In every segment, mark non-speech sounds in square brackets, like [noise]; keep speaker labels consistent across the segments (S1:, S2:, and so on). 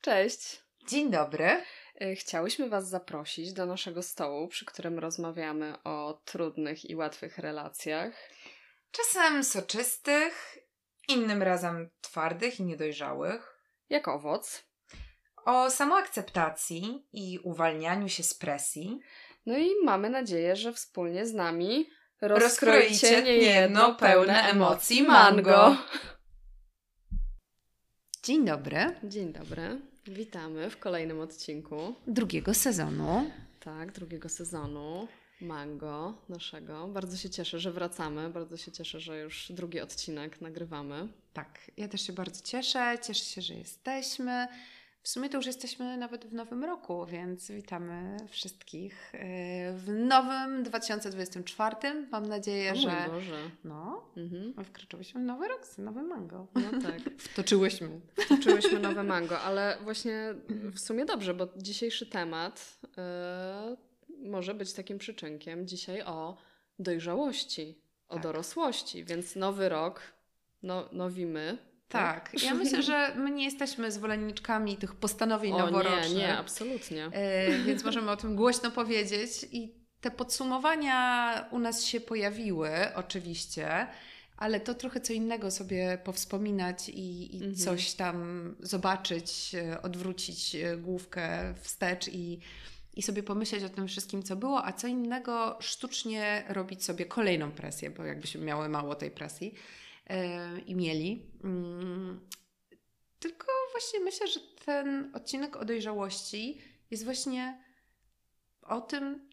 S1: Cześć.
S2: Dzień dobry.
S1: E, chciałyśmy Was zaprosić do naszego stołu, przy którym rozmawiamy o trudnych i łatwych relacjach.
S2: Czasem soczystych, innym razem twardych i niedojrzałych.
S1: Jak owoc.
S2: O samoakceptacji i uwalnianiu się z presji.
S1: No i mamy nadzieję, że wspólnie z nami
S2: rozkroicie,
S1: rozkroicie
S2: niejedno pełne emocji mango. [laughs] Dzień dobry.
S1: Dzień dobry. Witamy w kolejnym odcinku.
S2: Drugiego sezonu.
S1: Tak, drugiego sezonu. Mango naszego. Bardzo się cieszę, że wracamy. Bardzo się cieszę, że już drugi odcinek nagrywamy.
S2: Tak, ja też się bardzo cieszę. Cieszę się, że jesteśmy. W sumie to już jesteśmy nawet w nowym roku, więc witamy wszystkich yy, w nowym 2024. Mam nadzieję,
S1: O
S2: że.
S1: Boże.
S2: No,
S1: Mhm.
S2: wkroczyłyśmy w nowy rok z nowym mango.
S1: No tak. [laughs]
S2: Wtoczyłyśmy.
S1: Czułyśmy nowe [laughs] mango, ale właśnie w sumie dobrze, bo dzisiejszy temat e, może być takim przyczynkiem dzisiaj o dojrzałości, o
S2: Tak.
S1: dorosłości, więc nowy rok, no, nowi my.
S2: Tak, ja myślę, [laughs] że my nie jesteśmy zwolenniczkami tych postanowień
S1: O
S2: noworocznych.
S1: nie, nie, absolutnie.
S2: E, więc możemy o tym głośno powiedzieć. I te podsumowania u nas się pojawiły, oczywiście, ale to trochę co innego sobie powspominać i, i
S1: Mhm.
S2: coś tam zobaczyć, e, odwrócić e, główkę wstecz i, i sobie pomyśleć o tym wszystkim, co było, a co innego sztucznie robić sobie kolejną presję, bo jakbyśmy miały mało tej presji i mieli. Mm, tylko właśnie myślę, że ten odcinek o dojrzałości jest właśnie o tym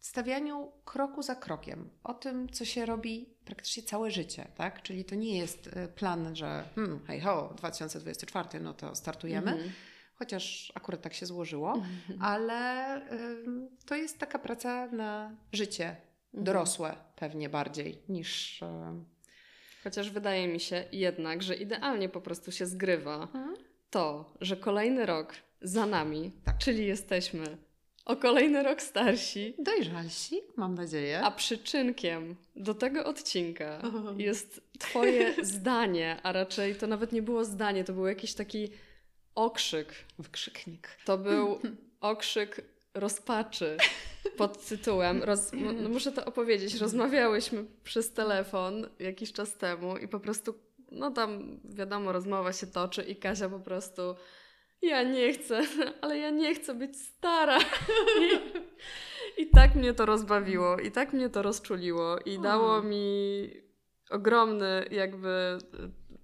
S2: stawianiu kroku za krokiem, o tym, co się robi praktycznie całe życie, tak? Czyli to nie jest e, plan, że hmm, hej ho, 2024, no to startujemy,
S1: Mhm.
S2: chociaż akurat tak się złożyło,
S1: Mhm.
S2: ale ym, to jest taka praca na życie
S1: Mhm.
S2: dorosłe pewnie bardziej niż...
S1: Chociaż wydaje mi się jednak, że idealnie po prostu się zgrywa
S2: Mhm.
S1: to, że kolejny rok za nami,
S2: Tak.
S1: czyli jesteśmy o kolejny rok starsi,
S2: Dojrzalsi, mam nadzieję.
S1: A przyczynkiem do tego odcinka jest Twoje [laughs] zdanie, a raczej to nawet nie było zdanie, to był jakiś taki okrzyk.
S2: Wykrzyknik.
S1: To był [laughs] okrzyk rozpaczy pod tytułem. Roz, no muszę to opowiedzieć. Rozmawiałyśmy przez telefon jakiś czas temu i po prostu, no tam wiadomo, rozmowa się toczy i Kasia po prostu. Ja nie chcę, [laughs] ale ja nie chcę być stara. I, [laughs] I tak mnie to rozbawiło, i tak mnie to rozczuliło, i dało mi ogromny, jakby,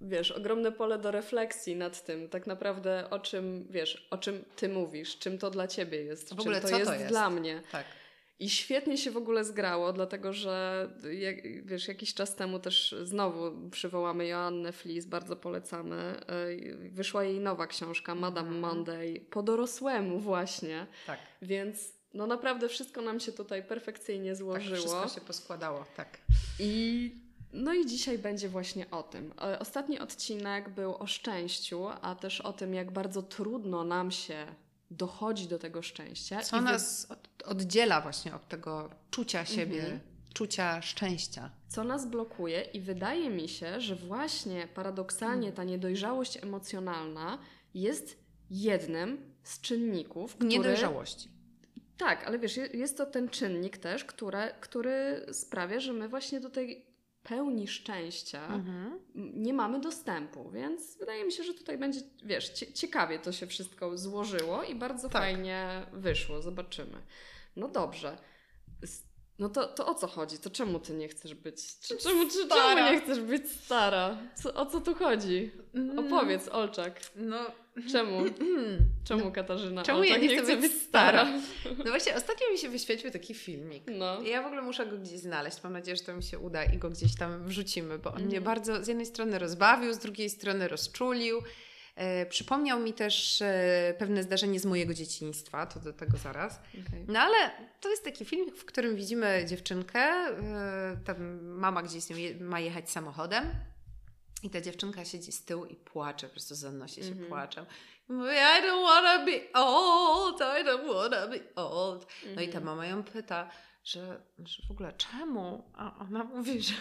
S1: wiesz, ogromne pole do refleksji nad tym, tak naprawdę o czym, wiesz, o czym ty mówisz, czym to dla ciebie jest,
S2: W ogóle
S1: czym to
S2: co to
S1: jest,
S2: jest?
S1: dla mnie.
S2: Tak.
S1: I świetnie się w ogóle zgrało, dlatego że jak, wiesz, jakiś czas temu też znowu przywołamy Joannę Flis, bardzo polecamy. Yy, Wyszła jej nowa książka, Madame
S2: Mhm.
S1: Monday, po dorosłemu właśnie,
S2: Tak.
S1: więc no naprawdę wszystko nam się tutaj perfekcyjnie
S2: Tak,
S1: złożyło.
S2: wszystko się poskładało, tak.
S1: I no i dzisiaj będzie właśnie o tym. E, Ostatni odcinek był o szczęściu, a też o tym, jak bardzo trudno nam się dochodzi do tego szczęścia.
S2: Co
S1: wy-
S2: nas od, oddziela właśnie od tego czucia siebie,
S1: Mhm.
S2: czucia szczęścia.
S1: co nas blokuje i wydaje mi się, że właśnie paradoksalnie ta niedojrzałość emocjonalna jest jednym z czynników, który...
S2: Niedojrzałości.
S1: Tak, ale wiesz, je- jest to ten czynnik też, które, który sprawia, że my właśnie do tej pełni szczęścia
S2: Mhm.
S1: nie mamy dostępu, więc wydaje mi się, że tutaj będzie, wiesz, cie, ciekawie to się wszystko złożyło i bardzo
S2: Tak.
S1: fajnie wyszło, zobaczymy. No dobrze. No to, to o co chodzi? To czemu ty nie chcesz być? Czy, czemu, czy,
S2: Stara.
S1: czemu nie chcesz być stara? Co, o co tu chodzi? Opowiedz, Olczak.
S2: No,
S1: Czemu? Czemu Katarzyna
S2: Czemu ja
S1: Olczak
S2: nie chcę być stara? [laughs] no właśnie, ostatnio mi się wyświetlił taki filmik.
S1: No.
S2: Ja w ogóle muszę go gdzieś znaleźć. Mam nadzieję, że to mi się uda i go gdzieś tam wrzucimy, bo on mnie
S1: Mhm.
S2: bardzo z jednej strony rozbawił, z drugiej strony rozczulił. E, przypomniał mi też e, pewne zdarzenie z mojego dzieciństwa, to do tego zaraz.
S1: Okej.
S2: No ale to jest taki film, w którym widzimy dziewczynkę, e, tam mama gdzieś z nią je, ma jechać samochodem i ta dziewczynka siedzi z tyłu i płacze, po prostu zanosi się
S1: Mhm.
S2: płaczem. I mówi, I don't wanna be old, I don't wanna be old. No i ta
S1: Mhm.
S2: mama ją pyta, że, że w ogóle czemu? A ona [laughs] mówi, że,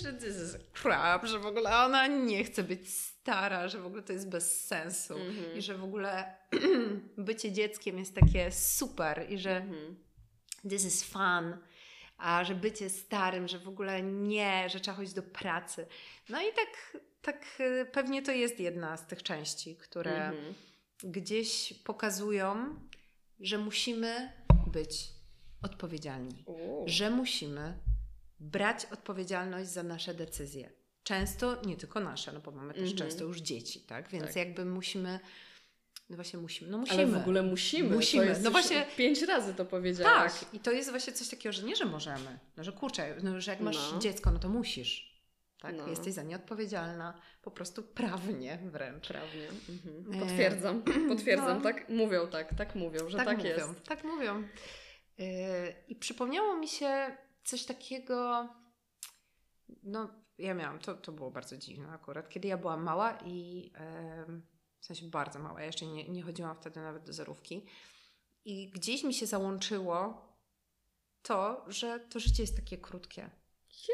S2: że this is crap, że w ogóle ona nie chce być stara, że w ogóle to jest bez sensu
S1: Mhm.
S2: i że w ogóle [clears throat] bycie dzieckiem jest takie super i że
S1: Mhm.
S2: this is fun, a że bycie starym, że w ogóle nie, że trzeba chodzić do pracy. No i tak, tak y, pewnie to jest jedna z tych części, które
S1: Mhm.
S2: gdzieś pokazują, że musimy być odpowiedzialni,
S1: U.
S2: że musimy brać odpowiedzialność za nasze decyzje. Często nie tylko nasze, no bo mamy też
S1: Mhm.
S2: często już dzieci, tak? Więc
S1: Tak.
S2: jakby musimy, no właśnie musimy, no musimy.
S1: Ale w ogóle musimy.
S2: Musimy.
S1: To jest
S2: No właśnie-
S1: Pięć razy to powiedziałaś.
S2: Tak, i to jest właśnie coś takiego, że nie, że możemy, no że kurczę, no, że jak masz
S1: No.
S2: dziecko, no to musisz. Tak,
S1: No.
S2: jesteś za nie odpowiedzialna, po prostu prawnie wręcz.
S1: Prawnie. Mhm.
S2: E,
S1: Potwierdzam. [clears throat] Potwierdzam.
S2: no.
S1: Tak mówią, tak. Tak mówią, że tak,
S2: mówią,
S1: jest.
S2: Tak mówią. Yy, I przypomniało mi się coś takiego, no ja miałam, to, to było bardzo dziwne akurat, kiedy ja byłam mała i em, w sensie bardzo mała, ja jeszcze nie, nie chodziłam wtedy nawet do zerówki i gdzieś mi się załączyło to, że to życie jest takie krótkie.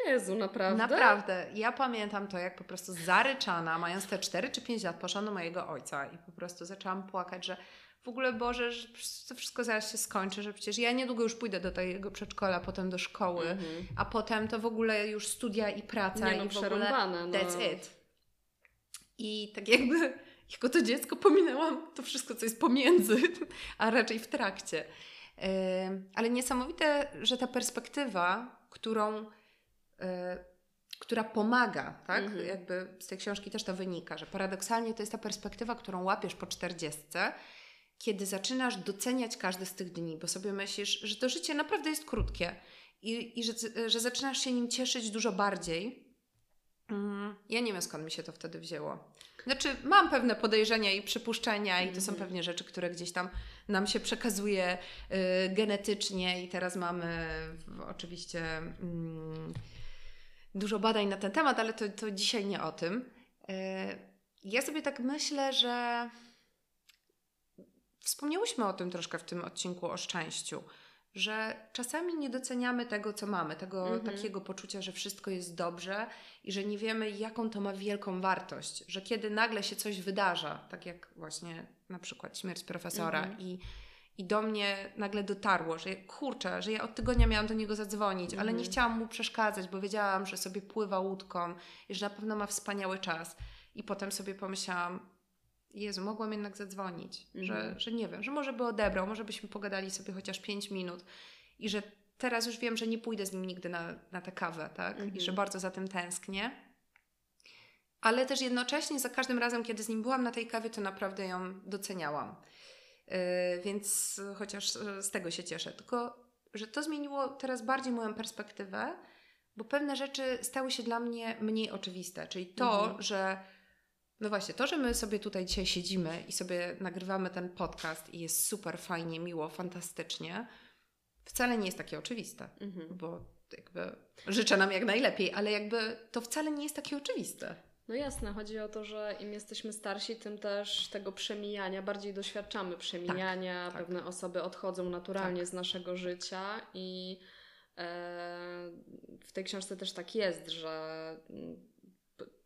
S1: Jezu, naprawdę?
S2: Naprawdę. Ja pamiętam to, jak po prostu zaryczana, mając te 4 czy 5 lat, poszłam do mojego ojca i po prostu zaczęłam płakać, że w ogóle Boże, że to wszystko zaraz się skończy, że przecież ja niedługo już pójdę do tego przedszkola, potem do szkoły,
S1: Mhm.
S2: a potem to w ogóle już studia i praca
S1: Nie no,
S2: i w ogóle.
S1: No.
S2: that's it. I tak jakby jako to dziecko pominęłam to wszystko, co jest pomiędzy, [laughs] a raczej w trakcie. Ale niesamowite, że ta perspektywa, którą, y, która pomaga, tak?
S1: Mhm.
S2: Jakby z tej książki też to wynika, że paradoksalnie to jest ta perspektywa, którą łapiesz po czterdziestce, kiedy zaczynasz doceniać każdy z tych dni, bo sobie myślisz, że to życie naprawdę jest krótkie i, i że, że zaczynasz się nim cieszyć dużo bardziej. Mm, Ja nie wiem skąd mi się to wtedy wzięło. Znaczy, mam pewne podejrzenia i przypuszczenia, i to są
S1: Mhm.
S2: pewnie rzeczy, które gdzieś tam nam się przekazuje y, genetycznie, i teraz mamy oczywiście mm, dużo badań na ten temat, ale to, to dzisiaj nie o tym. Y, ja sobie tak myślę, że wspomniałyśmy o tym troszkę w tym odcinku o szczęściu, że czasami nie doceniamy tego, co mamy, tego
S1: Mhm.
S2: takiego poczucia, że wszystko jest dobrze i że nie wiemy, jaką to ma wielką wartość. Że kiedy nagle się coś wydarza, tak jak właśnie na przykład śmierć profesora
S1: Mhm.
S2: i, i do mnie nagle dotarło, że kurczę, że ja od tygodnia miałam do niego zadzwonić, ale nie
S1: Mhm.
S2: chciałam mu przeszkadzać, bo wiedziałam, że sobie pływa łódką i że na pewno ma wspaniały czas. I potem sobie pomyślałam, Jezu, mogłam jednak zadzwonić, że,
S1: Mhm.
S2: że nie wiem, że może by odebrał, może byśmy pogadali sobie chociaż 5 minut i że teraz już wiem, że nie pójdę z nim nigdy na, na tę kawę, tak? I
S1: Mhm.
S2: że bardzo za tym tęsknię. Ale też jednocześnie za każdym razem, kiedy z nim byłam na tej kawie, to naprawdę ją doceniałam. Yy, więc chociaż yy, z tego się cieszę. Tylko, że to zmieniło teraz bardziej moją perspektywę, bo pewne rzeczy stały się dla mnie mniej oczywiste. Czyli to,
S1: Mhm.
S2: że no właśnie, to, że my sobie tutaj dzisiaj siedzimy i sobie nagrywamy ten podcast i jest super fajnie, miło, fantastycznie, wcale nie jest takie oczywiste,
S1: Mhm.
S2: bo jakby życzę nam jak najlepiej, ale jakby to wcale nie jest takie oczywiste.
S1: No jasne, chodzi o to, że im jesteśmy starsi, tym też tego przemijania bardziej doświadczamy. Przemijania,
S2: tak.
S1: pewne osoby odchodzą naturalnie z naszego życia i e, w tej książce też tak jest, że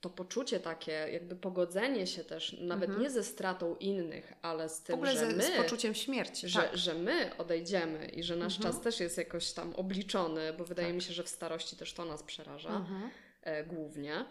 S1: to poczucie takie, jakby pogodzenie się też, nawet
S2: Mhm.
S1: nie ze stratą innych, ale z tym, że my...
S2: z poczuciem śmierci.
S1: że,
S2: tak.
S1: że my odejdziemy i że nasz
S2: Mhm.
S1: czas też jest jakoś tam obliczony, bo wydaje
S2: Tak.
S1: mi się, że w starości też to nas przeraża
S2: Mhm.
S1: e, głównie,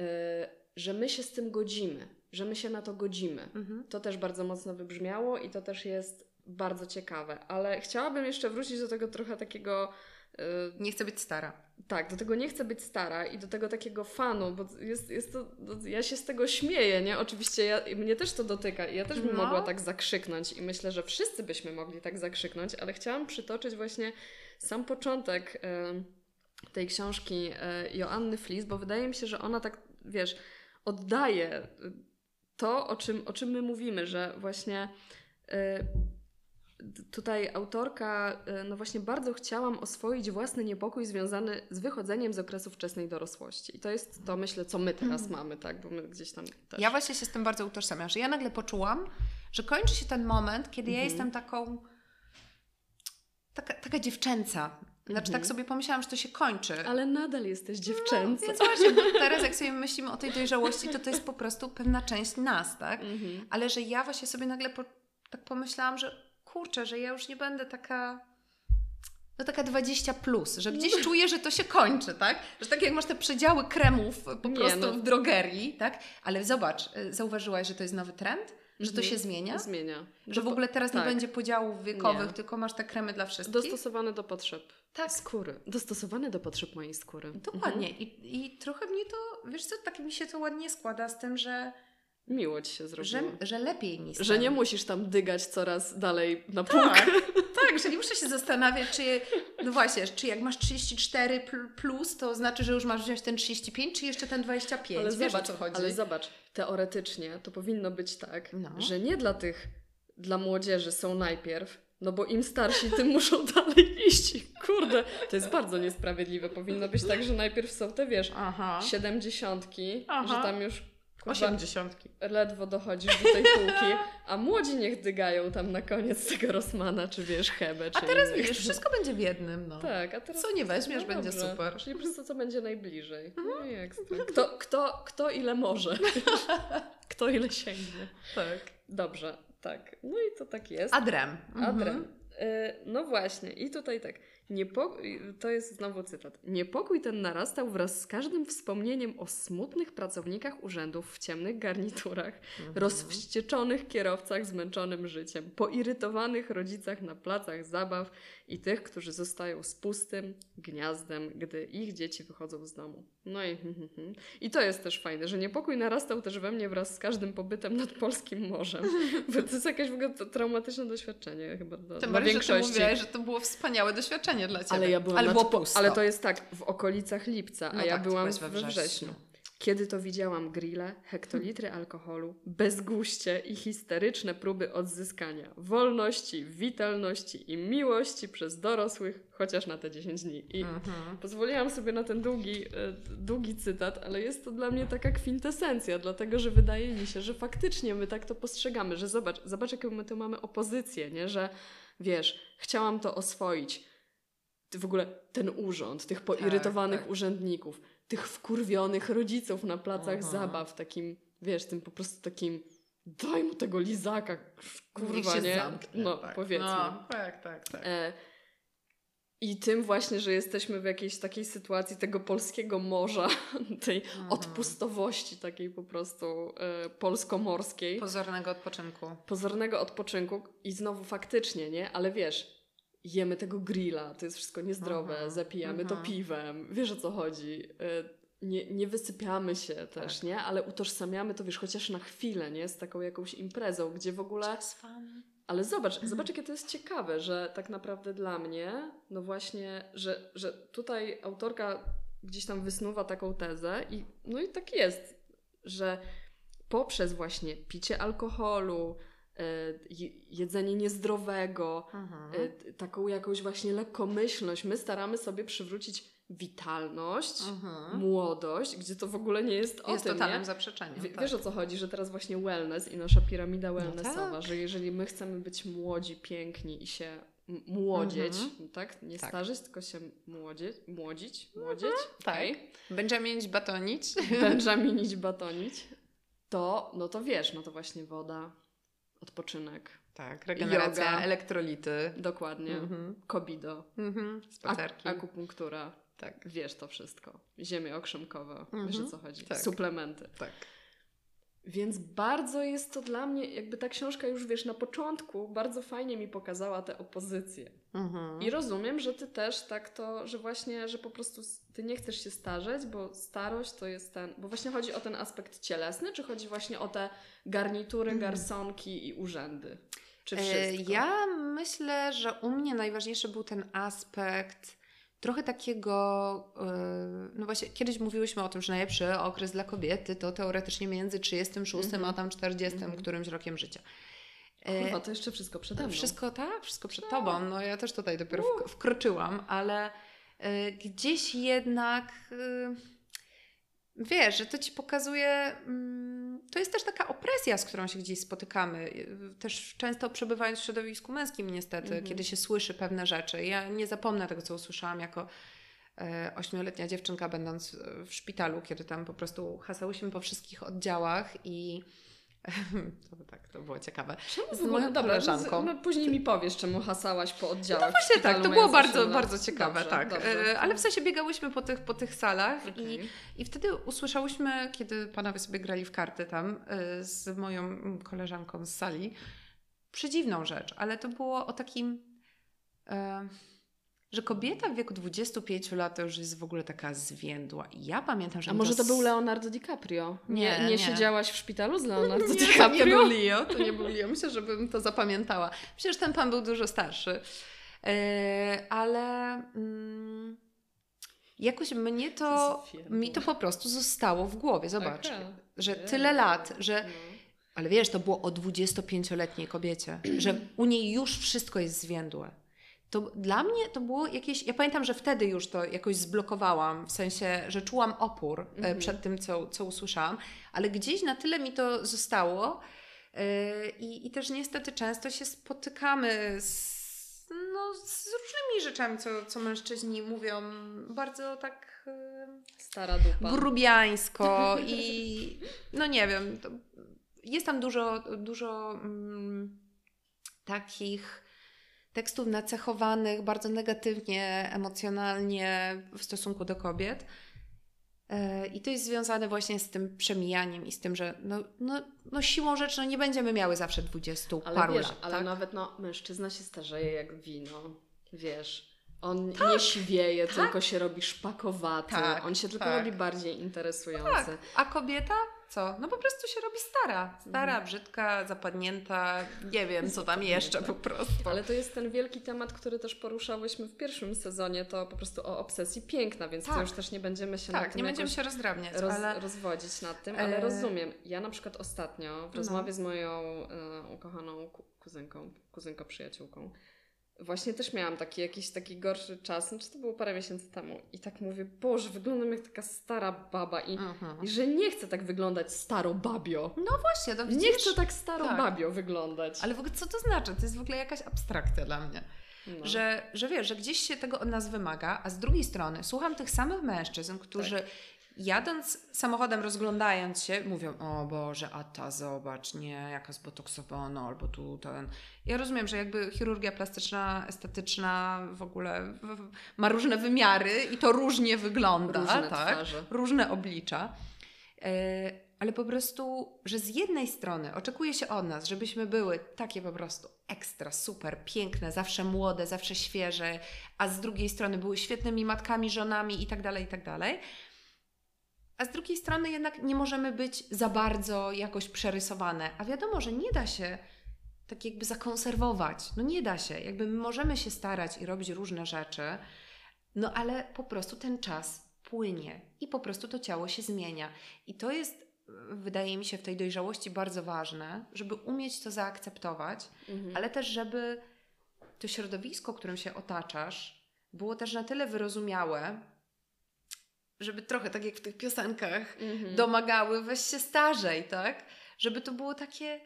S1: e, że my się z tym godzimy, że my się na to godzimy.
S2: Mhm.
S1: To też bardzo mocno wybrzmiało i to też jest bardzo ciekawe, ale chciałabym jeszcze wrócić do tego trochę takiego. E,
S2: Nie chcę być stara.
S1: tak, do tego nie chcę być stara i do tego takiego fanu, bo jest, jest to, no, ja się z tego śmieję, nie? Oczywiście ja, mnie też to dotyka i ja też bym
S2: No.
S1: mogła tak zakrzyknąć i myślę, że wszyscy byśmy mogli tak zakrzyknąć, ale chciałam przytoczyć właśnie sam początek em, tej książki e, Joanny Flis, bo wydaje mi się, że ona tak, wiesz, oddaje y, to, o czym, o czym my mówimy, że właśnie y, tutaj autorka, y, no właśnie bardzo chciałam oswoić własny niepokój związany z wychodzeniem z okresu wczesnej dorosłości. I to jest to, myślę, co my teraz mamy, tak? Bo my gdzieś tam też...
S2: Ja właśnie się z tym bardzo utożsamiam, że ja nagle poczułam, że kończy się ten moment, kiedy ja
S1: Mhm.
S2: jestem taką taka, taka dziewczęca. Znaczy
S1: Mhm.
S2: tak sobie pomyślałam, że to się kończy.
S1: Ale nadal jesteś dziewczęca.
S2: No, więc właśnie, teraz jak sobie myślimy o tej dojrzałości, to to jest po prostu pewna część nas, tak?
S1: Mhm.
S2: Ale że ja właśnie sobie nagle po, tak pomyślałam, że kurczę, że ja już nie będę taka no taka 20 plus, że gdzieś czuję, że to się kończy, tak? Że tak jak masz te przedziały kremów po prostu
S1: no.
S2: w drogerii, tak? Ale zobacz, y, zauważyłaś, że to jest nowy trend? Że to
S1: Mhm.
S2: się zmienia?
S1: Zmienia.
S2: Że w ogóle teraz
S1: tak.
S2: nie będzie podziałów wiekowych,
S1: Nie.
S2: tylko masz te kremy dla wszystkich?
S1: Dostosowane do potrzeb
S2: tak,
S1: skóry. Dostosowane do potrzeb mojej skóry.
S2: dokładnie. I, I trochę mnie to, wiesz co, tak mi się to ładnie składa z tym, że,
S1: Mhm. Miło ci się
S2: że,
S1: zrobiło.
S2: że lepiej mi
S1: Że
S2: stanie.
S1: nie musisz tam dygać coraz dalej na półkę.
S2: Tak, [laughs] tak, że nie muszę się zastanawiać, czy, no właśnie, czy jak masz 34 pl- plus, to znaczy, że już masz wziąć ten 35, czy jeszcze ten 25.
S1: Ale
S2: Wiesz
S1: zobacz,
S2: o co chodzi?
S1: ale zobacz, teoretycznie to powinno być tak,
S2: No.
S1: że nie dla tych, dla młodzieży są najpierw, no bo im starsi, tym [laughs] muszą dalej iść. Kurde, to jest bardzo niesprawiedliwe. Powinno być tak, że najpierw są te, wiesz,
S2: Aha.
S1: siedemdziesiątki, że tam już
S2: 80.
S1: ledwo dochodzisz do tej półki, a młodzi niech dygają tam na koniec tego Rosmana, czy wiesz, Hebe, czy
S2: A teraz
S1: innych.
S2: widzisz, wszystko będzie w jednym, no.
S1: Tak, a teraz...
S2: Co nie weźmiesz,
S1: no
S2: będzie
S1: dobrze.
S2: super.
S1: Czyli po prostu co będzie najbliżej. No i ekstra. Kto, kto, kto ile może. [laughs] kto ile sięgnie.
S2: Tak.
S1: Dobrze, tak. No i to tak jest.
S2: Adrem.
S1: Adrem.
S2: Mhm.
S1: Y, No właśnie, i tutaj tak. Niepokój, to jest znowu cytat. Niepokój ten narastał wraz z każdym wspomnieniem o smutnych pracownikach urzędów w ciemnych garniturach,
S2: Mhm.
S1: rozwścieczonych kierowcach zmęczonym życiem, poirytowanych rodzicach na placach zabaw i tych, którzy zostają z pustym gniazdem, gdy ich dzieci wychodzą z domu. No i, [laughs] i to jest też fajne, że niepokój narastał też we mnie wraz z każdym pobytem nad polskim morzem. [laughs] Bo to jest jakieś w ogóle traumatyczne doświadczenie chyba dla,
S2: Tym
S1: dla
S2: bardziej, że ty
S1: większości.
S2: mówiłaś, że to było wspaniałe doświadczenie dla Ciebie.
S1: Ale ja byłam po-
S2: pusto.
S1: Ale to jest tak, w okolicach lipca, a
S2: No
S1: ja
S2: tak,
S1: byłam
S2: we wrześniu.
S1: wrześniu. Kiedy to widziałam grille, hektolitry alkoholu, bezguście i histeryczne próby odzyskania wolności, witalności i miłości przez dorosłych, chociaż na te 10 dni. I
S2: Mhm.
S1: pozwoliłam sobie na ten długi, e, długi cytat, ale jest to dla mnie taka kwintesencja, dlatego że wydaje mi się, że faktycznie my tak to postrzegamy, że zobacz, zobacz jaką my tu mamy opozycję, nie? że wiesz, chciałam to oswoić. W ogóle ten urząd, tych poirytowanych
S2: tak.
S1: urzędników, tych wkurwionych rodziców na placach
S2: Aha.
S1: zabaw, takim, wiesz, tym po prostu takim daj mu tego lizaka, kurwa, nie?
S2: zamknie,
S1: no,
S2: tak.
S1: powiedzmy.
S2: No, tak, tak, tak.
S1: E, I tym właśnie, że jesteśmy w jakiejś takiej sytuacji tego polskiego morza, [laughs] tej
S2: Mhm.
S1: odpustowości takiej po prostu e, polsko-morskiej,
S2: Pozornego odpoczynku.
S1: pozornego odpoczynku i znowu faktycznie, nie? Ale wiesz, jemy tego grilla, to jest wszystko niezdrowe,
S2: Mhm.
S1: zapijamy to
S2: Mhm.
S1: piwem, wiesz o co chodzi. E, nie, nie wysypiamy się też,
S2: Tak.
S1: nie? Ale utożsamiamy to, wiesz, chociaż na chwilę, nie? Z taką jakąś imprezą, gdzie w ogóle... Ale zobacz, [laughs] zobacz, jakie to jest ciekawe, że tak naprawdę dla mnie, no właśnie, że, że tutaj autorka gdzieś tam wysnuwa taką tezę i no i tak jest, że poprzez właśnie picie alkoholu, jedzenie niezdrowego,
S2: Mhm.
S1: e, taką jakąś właśnie lekkomyślność, my staramy sobie przywrócić witalność,
S2: Mhm.
S1: młodość, gdzie to w ogóle nie jest o
S2: Jest
S1: tym,
S2: totalnym
S1: nie?
S2: zaprzeczeniem.
S1: Wie,
S2: tak.
S1: Wiesz o co chodzi, że teraz właśnie wellness i nasza piramida wellnessowa,
S2: tak.
S1: że jeżeli my chcemy być młodzi, piękni i się młodzieć,
S2: Mhm.
S1: tak? Nie
S2: Tak.
S1: starzeć, tylko się młodzieć, młodzić, młodzieć,
S2: tak.
S1: okej.
S2: Będziemy batonić. [laughs]
S1: benjaminić, batonić, to, no to wiesz, no to właśnie woda, odpoczynek,
S2: Tak, regeneracja,
S1: Yoga.
S2: elektrolity.
S1: dokładnie,
S2: Mhm.
S1: kobido,
S2: Mhm.
S1: ak-
S2: Spacerki.
S1: akupunktura,
S2: Tak.
S1: wiesz to wszystko, ziemia okrzemkowa,
S2: Mhm.
S1: wiesz o co chodzi,
S2: Tak.
S1: suplementy.
S2: Tak.
S1: Więc bardzo jest to dla mnie, jakby ta książka już wiesz, na początku bardzo fajnie mi pokazała te opozycje.
S2: Mhm.
S1: I rozumiem, że ty też tak to, że właśnie, że po prostu ty nie chcesz się starzeć, bo starość to jest ten, bo właśnie chodzi o ten aspekt cielesny, czy chodzi właśnie o te garnitury,
S2: Mhm.
S1: garsonki i urzędy? Czy
S2: E,
S1: wszystko?
S2: Ja myślę, że u mnie najważniejszy był ten aspekt trochę takiego, e, no właśnie kiedyś mówiłyśmy o tym, że najlepszy okres dla kobiety to teoretycznie między 36
S1: Mhm.
S2: a tam 40
S1: Mhm.
S2: którymś rokiem życia. E,
S1: Kurwa, to jeszcze wszystko przede mną.
S2: Wszystko tak, wszystko przed tobą. No ja też tutaj dopiero wk- wkroczyłam, ale e, gdzieś jednak e, wiesz, że to ci pokazuje mm, to jest też taka opresja, z którą się gdzieś spotykamy. Też często przebywając w środowisku męskim, niestety, mhm. kiedy się słyszy pewne rzeczy. Ja nie zapomnę tego, co usłyszałam jako e, ośmioletnia dziewczynka, będąc w szpitalu, kiedy tam po prostu hasałyśmy po wszystkich oddziałach i [laughs] to tak, to było ciekawe.
S1: Czemu z moją koleżanką. No, później mi powiesz, czemu hasałaś po oddziałach.
S2: No właśnie tak, to było bardzo, bardzo ciekawe, dobrze, tak. Dobrze. Ale w sensie biegałyśmy po tych, po tych salach okay. i, i wtedy usłyszałyśmy, kiedy panowie sobie grali w karty tam e, z moją koleżanką z sali, przedziwną rzecz, ale to było o takim... E, że kobieta w wieku 25 lat to już jest w ogóle taka zwiędła. I ja pamiętam, że...
S1: A może to był Leonardo DiCaprio? Nie, nie, nie, siedziałaś w szpitalu z Leonardo
S2: nie,
S1: DiCaprio?
S2: To nie był Leo, to nie był Leo. Myślę, że bym to zapamiętała. Przecież ten pan był dużo starszy. Yy, ale... Mm, jakoś mnie to, mi to po prostu zostało w głowie. Zobacz, okay. że tyle lat, że... No. Ale wiesz, to było o 25-letniej kobiecie, że u niej już wszystko jest zwiędłe to dla mnie to było jakieś. Ja pamiętam, że wtedy już to jakoś zblokowałam, w sensie, że czułam opór e, mhm. przed tym, co, co usłyszałam, ale gdzieś na tyle mi to zostało. Yy, I, I też niestety często się spotykamy z, no, z różnymi rzeczami, co, co mężczyźni mówią bardzo tak. Yy,
S1: Stara dupa.
S2: Grubiańsko [laughs] i no nie wiem. jest tam dużo, dużo mm, takich tekstów nacechowanych bardzo negatywnie, emocjonalnie w stosunku do kobiet. E, I to jest związane właśnie z tym przemijaniem i z tym, że no, no, no siłą rzeczy no nie będziemy miały zawsze 20
S1: ale
S2: paru
S1: wiesz,
S2: lat.
S1: Ale tak? nawet no, mężczyzna się starzeje jak wino, wiesz. On tak, nie siwieje, tak. tylko się robi szpakowaty. Tak, On się tylko tak. robi bardziej interesujący. Tak.
S2: A kobieta co? No po prostu się robi stara. Stara, mhm. brzydka, zapadnięta, nie wiem co tam jeszcze po prostu.
S1: Ale to jest ten wielki temat, który też poruszałyśmy w pierwszym sezonie, to po prostu o obsesji piękna, więc tak. to już też nie będziemy się
S2: tak, nie będziemy się rozdrabniać, roz, ale...
S1: rozwodzić nad tym, ale e... rozumiem. Ja na przykład ostatnio w no. rozmowie no. z moją e, ukochaną kuzynką, kuzynką przyjaciółką, Właśnie też miałam taki jakiś taki gorszy czas, znaczy to było parę miesięcy temu i tak mówię, Boże, wyglądam jak taka stara baba i, i że nie chcę tak wyglądać staro babio.
S2: No właśnie, to widzisz?
S1: Nie chcę tak staro tak. babio wyglądać.
S2: Ale w ogóle co to znaczy? To jest w ogóle jakaś abstrakcja dla mnie. No. Że, że wiesz, że gdzieś się tego od nas wymaga, a z drugiej strony słucham tych samych mężczyzn, którzy tak jadąc samochodem, rozglądając się, mówią, o Boże, a ta zobacz, nie, jaka zbotoksowana, albo tu ten. Ja rozumiem, że jakby chirurgia plastyczna, estetyczna w ogóle ma różne wymiary i to różnie wygląda, różne tak? Twarze. Różne oblicza. E, ale po prostu, że z jednej strony oczekuje się od nas, żebyśmy były takie po prostu ekstra, super, piękne, zawsze młode, zawsze świeże, a z drugiej strony były świetnymi matkami, żonami i tak dalej, i tak dalej a z drugiej strony jednak nie możemy być za bardzo jakoś przerysowane. A wiadomo, że nie da się tak jakby zakonserwować. No nie da się. Jakby my możemy się starać i robić różne rzeczy, no ale po prostu ten czas płynie i po prostu to ciało się zmienia. I to jest, wydaje mi się, w tej dojrzałości bardzo ważne, żeby umieć to zaakceptować, mhm. ale też, żeby to środowisko, którym się otaczasz, było też na tyle wyrozumiałe, żeby trochę tak jak w tych piosenkach mm-hmm. domagały, weź się starzej, tak? Żeby to było takie,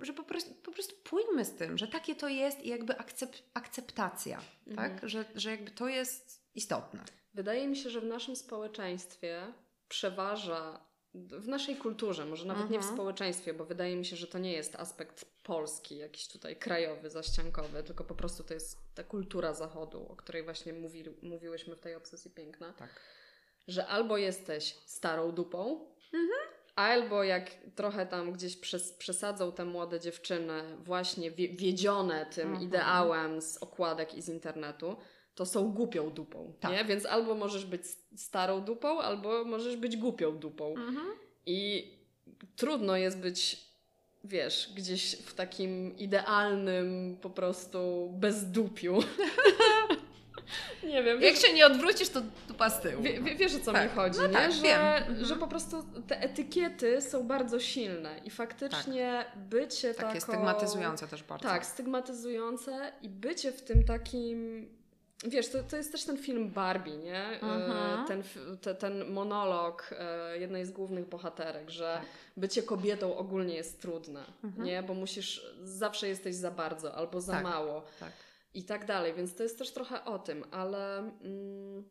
S2: że po prostu, po prostu pójdźmy z tym, że takie to jest i jakby akcept, akceptacja, mm-hmm. tak? Że, że jakby to jest istotne.
S1: Wydaje mi się, że w naszym społeczeństwie przeważa w naszej kulturze, może nawet nie w mhm. społeczeństwie, bo wydaje mi się, że to nie jest aspekt polski, jakiś tutaj krajowy, zaściankowy, tylko po prostu to jest ta kultura zachodu, o której właśnie mówi, mówiłyśmy w tej obsesji piękna.
S2: Tak
S1: że albo jesteś starą dupą, mhm. albo jak trochę tam gdzieś przes przesadzą te młode dziewczyny, właśnie wie wiedzione tym mhm. ideałem z okładek i z internetu, to są głupią dupą, tak. nie? Więc albo możesz być starą dupą, albo możesz być głupią dupą. Mhm. I trudno jest być wiesz, gdzieś w takim idealnym po prostu bezdupiu. [laughs]
S2: Nie wiem. Jak się nie odwrócisz, to dupa z tyłu.
S1: Wie, wie, wiesz o co tak. mi chodzi, no nie? Tak, że, wiem. Mhm. że po prostu te etykiety są bardzo silne i faktycznie tak. bycie
S2: Takie stygmatyzujące też bardzo.
S1: Tak, stygmatyzujące i bycie w tym takim wiesz, to, to jest też ten film Barbie, nie? E,
S2: Mhm.
S1: Ten, te, ten monolog e, jednej z głównych bohaterek, że
S2: Tak.
S1: bycie kobietą ogólnie jest trudne,
S2: Mhm.
S1: nie? Bo musisz, zawsze jesteś za bardzo albo za
S2: Tak.
S1: mało
S2: Tak.
S1: I tak dalej, więc to jest też trochę o tym, ale mm,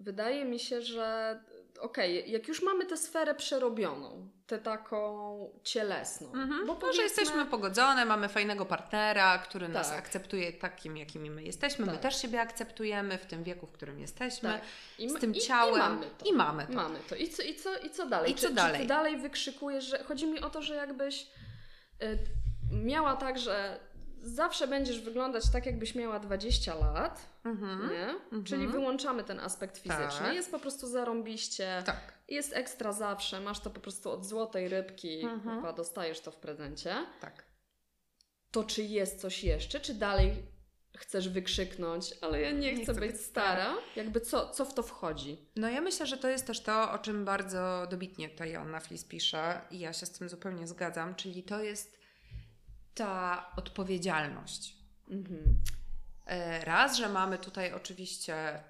S1: wydaje mi się, że okej, jak już mamy tę sferę przerobioną, tę taką cielesną,
S2: Mhm.
S1: bo powiedzmy-
S2: jesteśmy pogodzone, mamy fajnego partnera, który nas
S1: Tak.
S2: akceptuje takim, jakimi my jesteśmy. My
S1: Tak.
S2: też siebie akceptujemy w tym wieku, w którym jesteśmy.
S1: Tak. I,
S2: Z tym
S1: i,
S2: ciałem.
S1: I mamy to.
S2: I mamy to.
S1: Mamy to. I co, i co, i co dalej?
S2: I
S1: czy,
S2: co
S1: Czy
S2: dalej?
S1: ty dalej wykrzykujesz, że chodzi mi o to, że jakbyś y, miała tak, że zawsze będziesz wyglądać tak, jakbyś miała 20 lat,
S2: Mhm.
S1: nie?
S2: Mhm.
S1: Czyli wyłączamy ten aspekt fizyczny.
S2: Tak.
S1: Jest po prostu zarąbiście,
S2: Tak.
S1: jest ekstra zawsze, masz to po prostu od złotej rybki,
S2: Mhm.
S1: chyba dostajesz to w prezencie.
S2: Tak.
S1: To czy jest coś jeszcze, czy dalej chcesz wykrzyknąć, ale ja nie, chcę, być stara? Jakby co, co w to wchodzi?
S2: No ja myślę, że to jest też to, o czym bardzo dobitnie tutaj Joanna Flis pisze i ja się z tym zupełnie zgadzam, czyli to jest ta odpowiedzialność.
S1: Mhm.
S2: E, Raz, że mamy tutaj oczywiście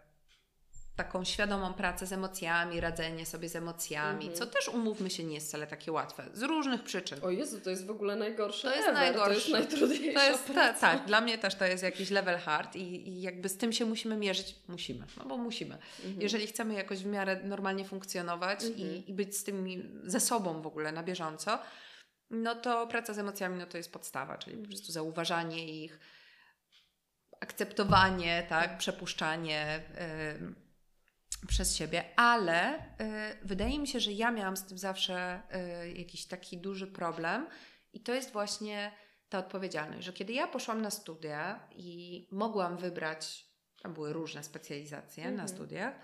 S2: taką świadomą pracę z emocjami, radzenie sobie z emocjami,
S1: Mhm.
S2: co też umówmy się nie jest wcale takie łatwe, z różnych przyczyn.
S1: O Jezu, to jest w ogóle najgorsze
S2: To jest
S1: ever. To jest
S2: najgorsze.
S1: najtrudniejsza
S2: To jest, ta,
S1: praca.
S2: tak, dla mnie też to jest jakiś level hard i, i jakby z tym się musimy mierzyć. Musimy, no bo musimy.
S1: Mhm.
S2: Jeżeli chcemy jakoś w miarę normalnie funkcjonować
S1: Mhm.
S2: i, i być z tymi ze sobą w ogóle na bieżąco, no to praca z emocjami no to jest podstawa, czyli po prostu zauważanie ich, akceptowanie, tak, przepuszczanie y, przez siebie, ale y, wydaje mi się, że ja miałam z tym zawsze y, jakiś taki duży problem i to jest właśnie ta odpowiedzialność, że kiedy ja poszłam na studia i mogłam wybrać, tam były różne specjalizacje
S1: Mhm.
S2: na studiach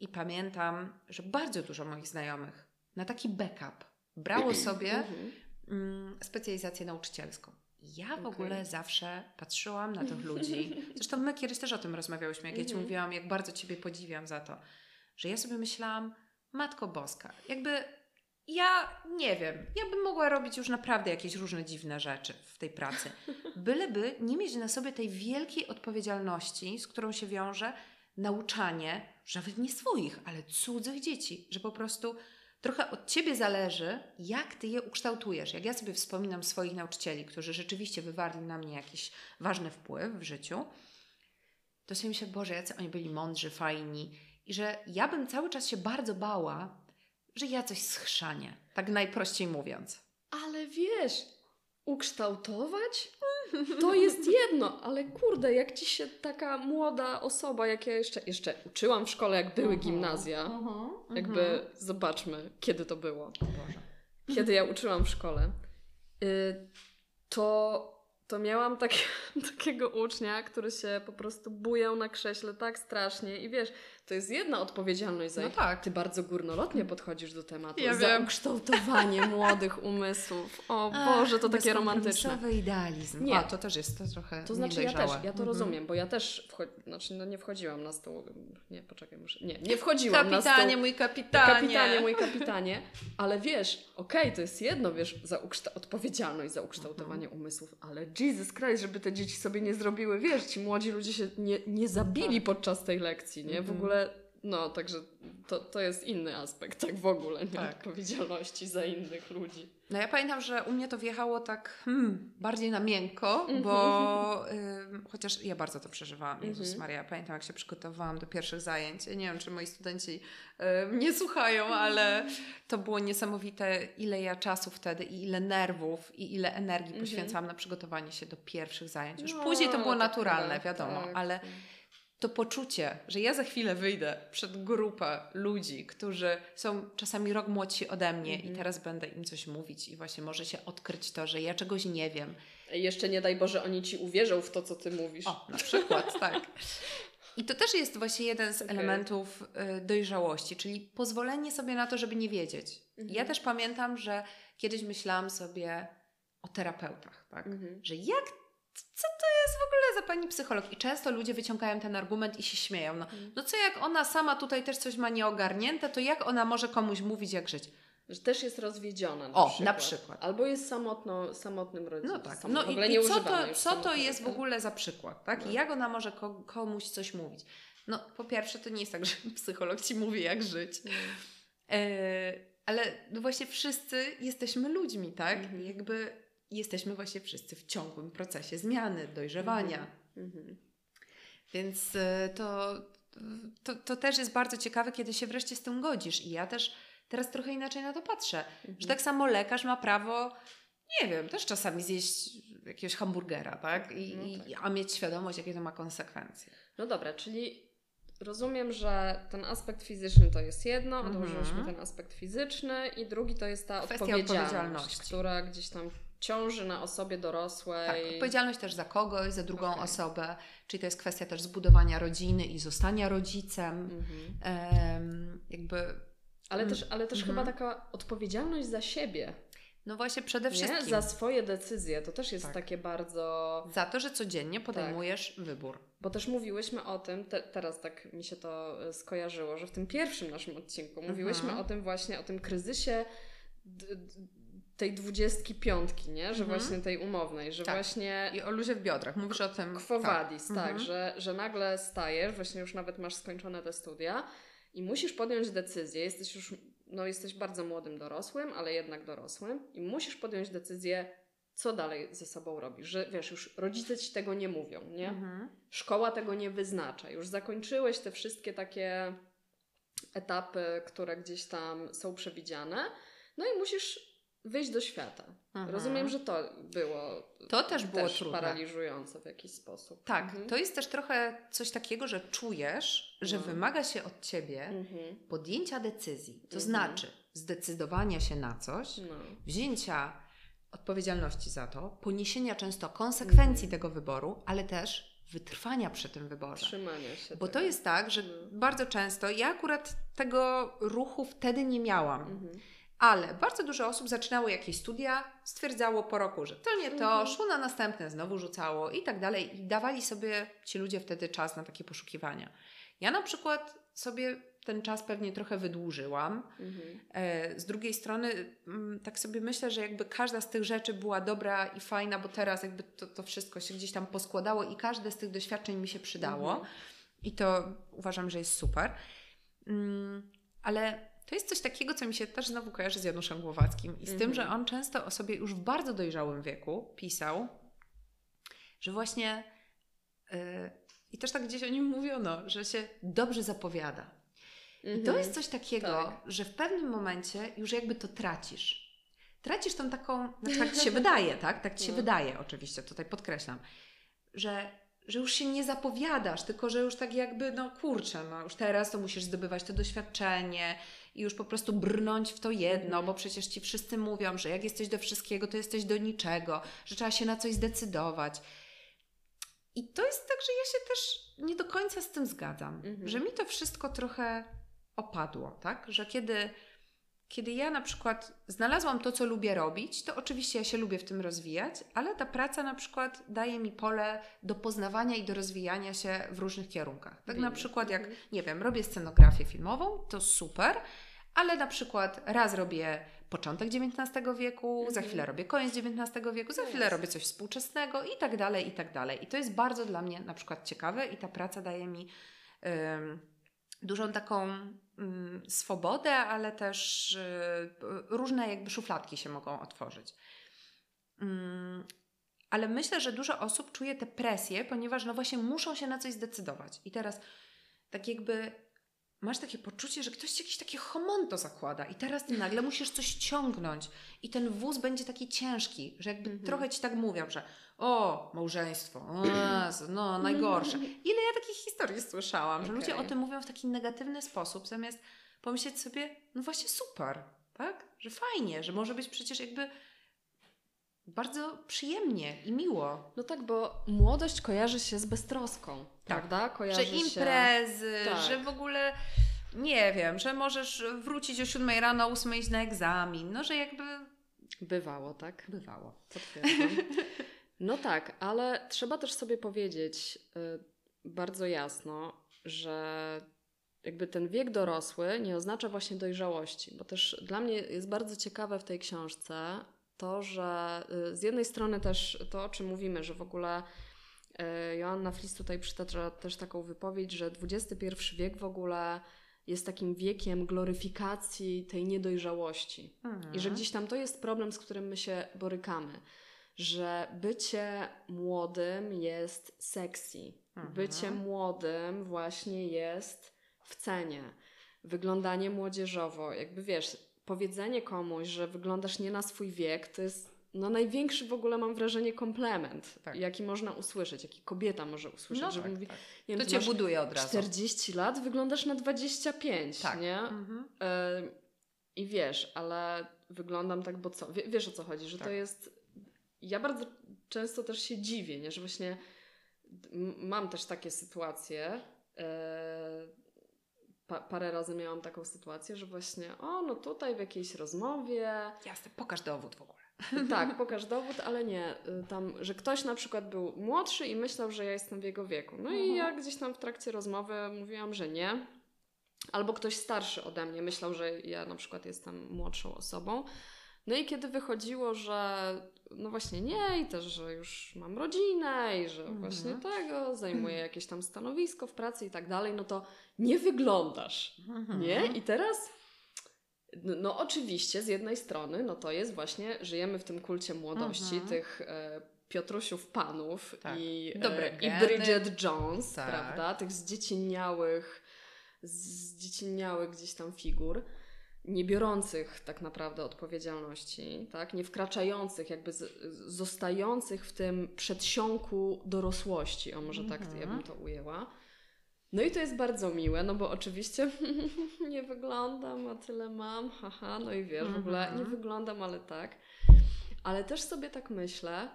S2: i pamiętam, że bardzo dużo moich znajomych na taki backup brało [clears throat] sobie
S1: Mhm.
S2: Specjalizację nauczycielską. Ja w
S1: Okej.
S2: ogóle zawsze patrzyłam na tych ludzi. [laughs] Zresztą my kiedyś też o tym rozmawiałyśmy, jak ja Ci
S1: Mhm.
S2: mówiłam, jak bardzo Ciebie podziwiam za to, że ja sobie myślałam, Matko Boska, jakby ja nie wiem, ja bym mogła robić już naprawdę jakieś różne dziwne rzeczy w tej pracy. [laughs] Byleby nie mieć na sobie tej wielkiej odpowiedzialności, z którą się wiąże nauczanie, nawet nie swoich, ale cudzych dzieci, że po prostu trochę od ciebie zależy, jak ty je ukształtujesz. Jak ja sobie wspominam swoich nauczycieli, którzy rzeczywiście wywarli na mnie jakiś ważny wpływ w życiu, to sobie myślę, Boże, jacy oni byli mądrzy, fajni i że ja bym cały czas się bardzo bała, że ja coś schrzanię, tak najprościej mówiąc.
S1: Ale wiesz, ukształtować to jest jedno, ale kurde, jak ci się taka młoda osoba, jak ja jeszcze, jeszcze uczyłam w szkole, jak były
S2: Mhm.
S1: gimnazja, jakby zobaczmy, kiedy to było.
S2: Boże.
S1: Kiedy ja uczyłam w szkole, y, to, to miałam takie, [laughs] takiego ucznia, który się po prostu bujał na krześle tak strasznie i wiesz, to jest jedna odpowiedzialność za
S2: No
S1: ich
S2: tak.
S1: Ty bardzo górnolotnie podchodzisz do tematu.
S2: Ja
S1: za
S2: wiem.
S1: ukształtowanie [laughs] młodych umysłów. O Boże, to takie romantyczne.
S2: Idealizm.
S1: Nie.
S2: A, to też jest to trochę
S1: To znaczy ja też, ja to
S2: Mhm.
S1: rozumiem, bo ja też, wcho- znaczy no nie wchodziłam na stół, nie, poczekaj, muszę, nie, nie wchodziłam na
S2: Kapitanie,
S1: stół.
S2: mój kapitanie.
S1: Kapitanie, mój [laughs] kapitanie, ale wiesz, okej, to jest jedno, wiesz, za ukszta- odpowiedzialność za ukształtowanie
S2: Mhm.
S1: umysłów, ale Jesus Christ, żeby te dzieci sobie nie zrobiły, wiesz, ci młodzi ludzie się nie, nie zabili podczas tej lekcji, nie? W
S2: Mhm.
S1: Ogóle, no, także to, to jest inny aspekt, tak w ogóle, nie?
S2: Tak.
S1: Odpowiedzialności za innych ludzi.
S2: No ja pamiętam, że u mnie to wjechało tak hmm, bardziej na miękko,
S1: Mhm.
S2: bo ym, chociaż ja bardzo to przeżywałam, Jezus
S1: Mhm.
S2: Maria. Pamiętam, jak się przygotowywałam do pierwszych zajęć. Nie wiem, czy moi studenci ym, nie słuchają, ale to było niesamowite, ile ja czasu wtedy i ile nerwów i ile energii
S1: Mhm.
S2: poświęcałam na przygotowanie się do pierwszych zajęć. Już
S1: No,
S2: później to było
S1: tak
S2: naturalne, wiadomo,
S1: tak.
S2: ale to poczucie, że ja za chwilę wyjdę przed grupę ludzi, którzy są czasami rok młodsi ode mnie
S1: Mhm.
S2: i teraz będę im coś mówić i właśnie może się odkryć to, że ja czegoś nie wiem.
S1: Jeszcze nie daj Boże, oni ci uwierzą w to, co ty mówisz.
S2: O, na przykład, [laughs] tak. I to też jest właśnie jeden z
S1: Okej.
S2: elementów y, dojrzałości, czyli pozwolenie sobie na to, żeby nie wiedzieć.
S1: Mhm.
S2: Ja też pamiętam, że kiedyś myślałam sobie o terapeutach, tak?
S1: Mhm.
S2: że jak, co to jest w ogóle za pani psycholog? I często ludzie wyciągają ten argument i się śmieją. No,
S1: Mhm.
S2: no co jak ona sama tutaj też coś ma nieogarnięte, to jak ona może komuś mówić, jak żyć?
S1: Że też jest rozwiedziona na
S2: O,
S1: przykład.
S2: na przykład.
S1: Albo jest samotno, samotnym rodzicem.
S2: No tak.
S1: Sam-
S2: No i, i co to, co to jest w ogóle za przykład, tak?
S1: No.
S2: I jak ona może ko- komuś coś mówić? No, po pierwsze, to nie jest tak, że [laughs] psycholog ci mówi, jak żyć. E, ale no właśnie wszyscy jesteśmy ludźmi, tak?
S1: Mhm.
S2: Jakby jesteśmy właśnie wszyscy w ciągłym procesie zmiany, dojrzewania.
S1: Mhm.
S2: Więc e, to, to, to też jest bardzo ciekawe, kiedy się wreszcie z tym godzisz. I ja też teraz trochę inaczej na to patrzę.
S1: Mhm.
S2: Że tak samo lekarz ma prawo, nie wiem, też czasami zjeść jakiegoś hamburgera, tak? I,
S1: No tak.
S2: A mieć świadomość, jakie to ma konsekwencje.
S1: No dobra, czyli rozumiem, że ten aspekt fizyczny to jest jedno,
S2: Mhm.
S1: odłożyliśmy ten aspekt fizyczny i drugi to jest ta odpowiedzialność,
S2: odpowiedzialności.
S1: która gdzieś tam ciąży na osobie dorosłej.
S2: Tak, odpowiedzialność też za kogoś, za drugą
S1: Okej.
S2: osobę, czyli to jest kwestia też zbudowania rodziny i zostania rodzicem.
S1: Mhm.
S2: Em, jakby,
S1: Ale też, ale też
S2: Mhm.
S1: chyba taka odpowiedzialność za siebie,
S2: no właśnie przede wszystkim
S1: nie? za swoje decyzje. To też jest
S2: Tak.
S1: takie bardzo...
S2: za to, że codziennie podejmujesz wybór.
S1: Bo też mówiłyśmy o tym, te, teraz tak mi się to e, skojarzyło, że w tym pierwszym naszym odcinku mówiłyśmy
S2: Mhm.
S1: o tym właśnie, o tym kryzysie d, d, tej dwudziestki piątki, nie? Że
S2: Mhm.
S1: właśnie tej umownej, że
S2: Tak.
S1: właśnie
S2: I o luzie w biodrach, mówisz o tym.
S1: Quo vadis, tak,
S2: Mhm.
S1: że, że nagle stajesz, właśnie już nawet masz skończone te studia i musisz podjąć decyzję, jesteś już, no jesteś bardzo młodym dorosłym, ale jednak dorosłym i musisz podjąć decyzję, co dalej ze sobą robisz, że wiesz, już rodzice ci tego nie mówią, nie?
S2: Mhm.
S1: Szkoła tego nie wyznacza, już zakończyłeś te wszystkie takie etapy, które gdzieś tam są przewidziane, no i musisz wyjść do świata.
S2: Mhm.
S1: Rozumiem, że to było
S2: To też było trudne.
S1: paraliżujące w jakiś sposób.
S2: Tak,
S1: Mhm.
S2: to jest też trochę coś takiego, że czujesz, że
S1: No.
S2: wymaga się od ciebie
S1: Mhm.
S2: podjęcia decyzji. To
S1: Mhm.
S2: znaczy zdecydowania się na coś,
S1: No.
S2: wzięcia odpowiedzialności za to, poniesienia często konsekwencji
S1: Mhm.
S2: tego wyboru, ale też wytrwania przy tym wyborze.
S1: Trzymania się.
S2: Bo to
S1: tego.
S2: jest tak, że
S1: Mhm.
S2: bardzo często ja akurat tego ruchu wtedy nie miałam. Ale bardzo dużo osób zaczynało jakieś studia, stwierdzało po roku, że to nie to,
S1: Mhm.
S2: szło na następne, znowu rzucało i tak dalej. I dawali sobie ci ludzie wtedy czas na takie poszukiwania. Ja na przykład sobie ten czas pewnie trochę wydłużyłam.
S1: Mhm.
S2: E, Z drugiej strony, mm, tak sobie myślę, że jakby każda z tych rzeczy była dobra i fajna, bo teraz jakby to, to wszystko się gdzieś tam poskładało i każde z tych doświadczeń mi się przydało.
S1: Mhm.
S2: I to uważam, że jest super. Mm, ale to jest coś takiego, co mi się też znowu kojarzy z Januszem Głowackim i z tym,
S1: Mhm.
S2: że on często o sobie już w bardzo dojrzałym wieku pisał, że właśnie yy, i też tak gdzieś o nim mówiono, że się dobrze zapowiada. I to
S1: Mhm.
S2: jest coś takiego,
S1: Tak.
S2: że w pewnym momencie już jakby to tracisz. Tracisz tą taką, znaczy tak ci się wydaje, [laughs] tak? Tak ci się
S1: No.
S2: wydaje, oczywiście, tutaj podkreślam, że, że już się nie zapowiadasz, tylko że już tak jakby, no kurczę, no już teraz to musisz zdobywać to doświadczenie i już po prostu brnąć w to jedno, bo przecież ci wszyscy mówią, że jak jesteś do wszystkiego, to jesteś do niczego, że trzeba się na coś zdecydować. I to jest tak, że ja się też nie do końca z tym zgadzam,
S1: Mhm.
S2: że mi to wszystko trochę opadło, tak? Że kiedy, kiedy ja na przykład znalazłam to, co lubię robić, to oczywiście ja się lubię w tym rozwijać, ale ta praca na przykład daje mi pole do poznawania i do rozwijania się w różnych kierunkach. Tak na
S1: Wiem.
S2: przykład jak,
S1: Mhm.
S2: nie wiem, robię scenografię filmową, to super, ale na przykład raz robię początek XIX wieku, za
S1: Mhm.
S2: chwilę robię koniec XIX wieku, za
S1: No
S2: chwilę robię coś współczesnego i tak dalej, i tak dalej. I to jest bardzo dla mnie na przykład ciekawe i ta praca daje mi dużą taką swobodę, ale też y, różne jakby szufladki się mogą otworzyć. Ym, ale myślę, że dużo osób czuje tę presję, ponieważ no właśnie muszą się na coś zdecydować. I teraz tak jakby masz takie poczucie, że ktoś ci jakieś takie homonto zakłada i teraz ty nagle musisz coś ciągnąć i ten wóz będzie taki ciężki, że jakby
S1: Mhm.
S2: trochę ci tak mówią, że o, małżeństwo, o, no najgorsze. Ile ja takich historii słyszałam, że ludzie o tym mówią w taki negatywny sposób, zamiast pomyśleć sobie, no właśnie super, tak? Że fajnie, że może być przecież jakby bardzo przyjemnie i miło.
S1: No tak, bo młodość kojarzy się z beztroską, prawda?
S2: Że
S1: Kojarzy się...
S2: imprezy,
S1: Tak.
S2: że w ogóle nie wiem, że możesz wrócić o 7 rano, o 8 iść na egzamin. No, że jakby
S1: Bywało, tak?
S2: bywało.
S1: Potwierdzam. [laughs] No tak, ale trzeba też sobie powiedzieć y, bardzo jasno, że jakby ten wiek dorosły nie oznacza właśnie dojrzałości, bo też dla mnie jest bardzo ciekawe w tej książce to, że y, z jednej strony też to, o czym mówimy, że w ogóle y, Joanna Flis tutaj przytacza też taką wypowiedź, że XXI wiek w ogóle jest takim wiekiem gloryfikacji tej niedojrzałości. Mhm. I że gdzieś tam to jest problem, z którym my się borykamy. Że bycie młodym jest sexy. Mhm. Bycie młodym właśnie jest w cenie. Wyglądanie młodzieżowo, jakby wiesz, powiedzenie komuś, że wyglądasz nie na swój wiek, to jest no największy w ogóle mam wrażenie komplement, tak. jaki można usłyszeć, jaki kobieta może usłyszeć, no żeby tak, mówi, tak.
S2: Nie to cię buduje od razu.
S1: 40 lat, wyglądasz na 25, tak. nie? Mhm. Y I wiesz, ale wyglądam tak, bo co? W wiesz o co chodzi, że to tak. jest ja bardzo często też się dziwię, nie? że właśnie mam też takie sytuacje, y pa parę razy miałam taką sytuację, że właśnie, o, no tutaj w jakiejś rozmowie.
S2: Jasne, pokaż dowód w ogóle. [laughs]
S1: Tak, pokaż dowód, ale nie. Y, tam, że ktoś na przykład był młodszy i myślał, że ja jestem w jego wieku. No i ja gdzieś tam w trakcie rozmowy mówiłam, że nie. Albo ktoś starszy ode mnie myślał, że ja na przykład jestem młodszą osobą. No i kiedy wychodziło, że no właśnie nie, i też, że już mam rodzinę i że mhm. właśnie tego, zajmuję jakieś tam stanowisko w pracy i tak dalej, no to nie wyglądasz, mhm. nie? I teraz, no, no, oczywiście z jednej strony, no to jest właśnie, żyjemy w tym kulcie młodości, mhm. tych e, Piotrusiów Panów tak. i, e, i Bridget Jones, tak. prawda? Tych zdzieciniałych, zdzieciniałych gdzieś tam figur nie biorących tak naprawdę odpowiedzialności, tak? nie wkraczających, jakby z, zostających w tym przedsionku dorosłości, o może tak ja bym mhm. to ujęła. No i to jest bardzo miłe, no bo oczywiście [laughs] nie wyglądam, a tyle mam, haha, no i wiesz, w ogóle nie mhm. wyglądam, ale tak. Ale też sobie tak myślę,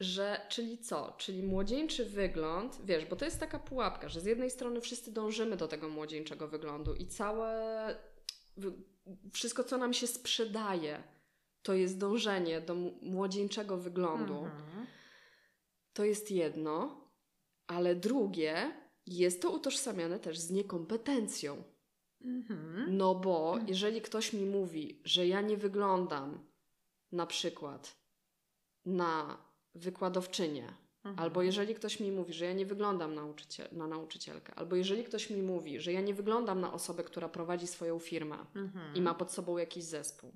S1: że czyli co? Czyli młodzieńczy wygląd, wiesz, bo to jest taka pułapka, że z jednej strony wszyscy dążymy do tego młodzieńczego wyglądu i całe wszystko, co nam się sprzedaje, to jest dążenie do młodzieńczego wyglądu. Mhm. To jest jedno, ale drugie jest to utożsamiane też z niekompetencją. Mhm. No bo mhm. jeżeli ktoś mi mówi, że ja nie wyglądam na przykład na wykładowczynię, Mhm. Albo jeżeli ktoś mi mówi, że ja nie wyglądam nauczyciel, na nauczycielkę, albo jeżeli ktoś mi mówi, że ja nie wyglądam na osobę, która prowadzi swoją firmę mhm. i ma pod sobą jakiś zespół,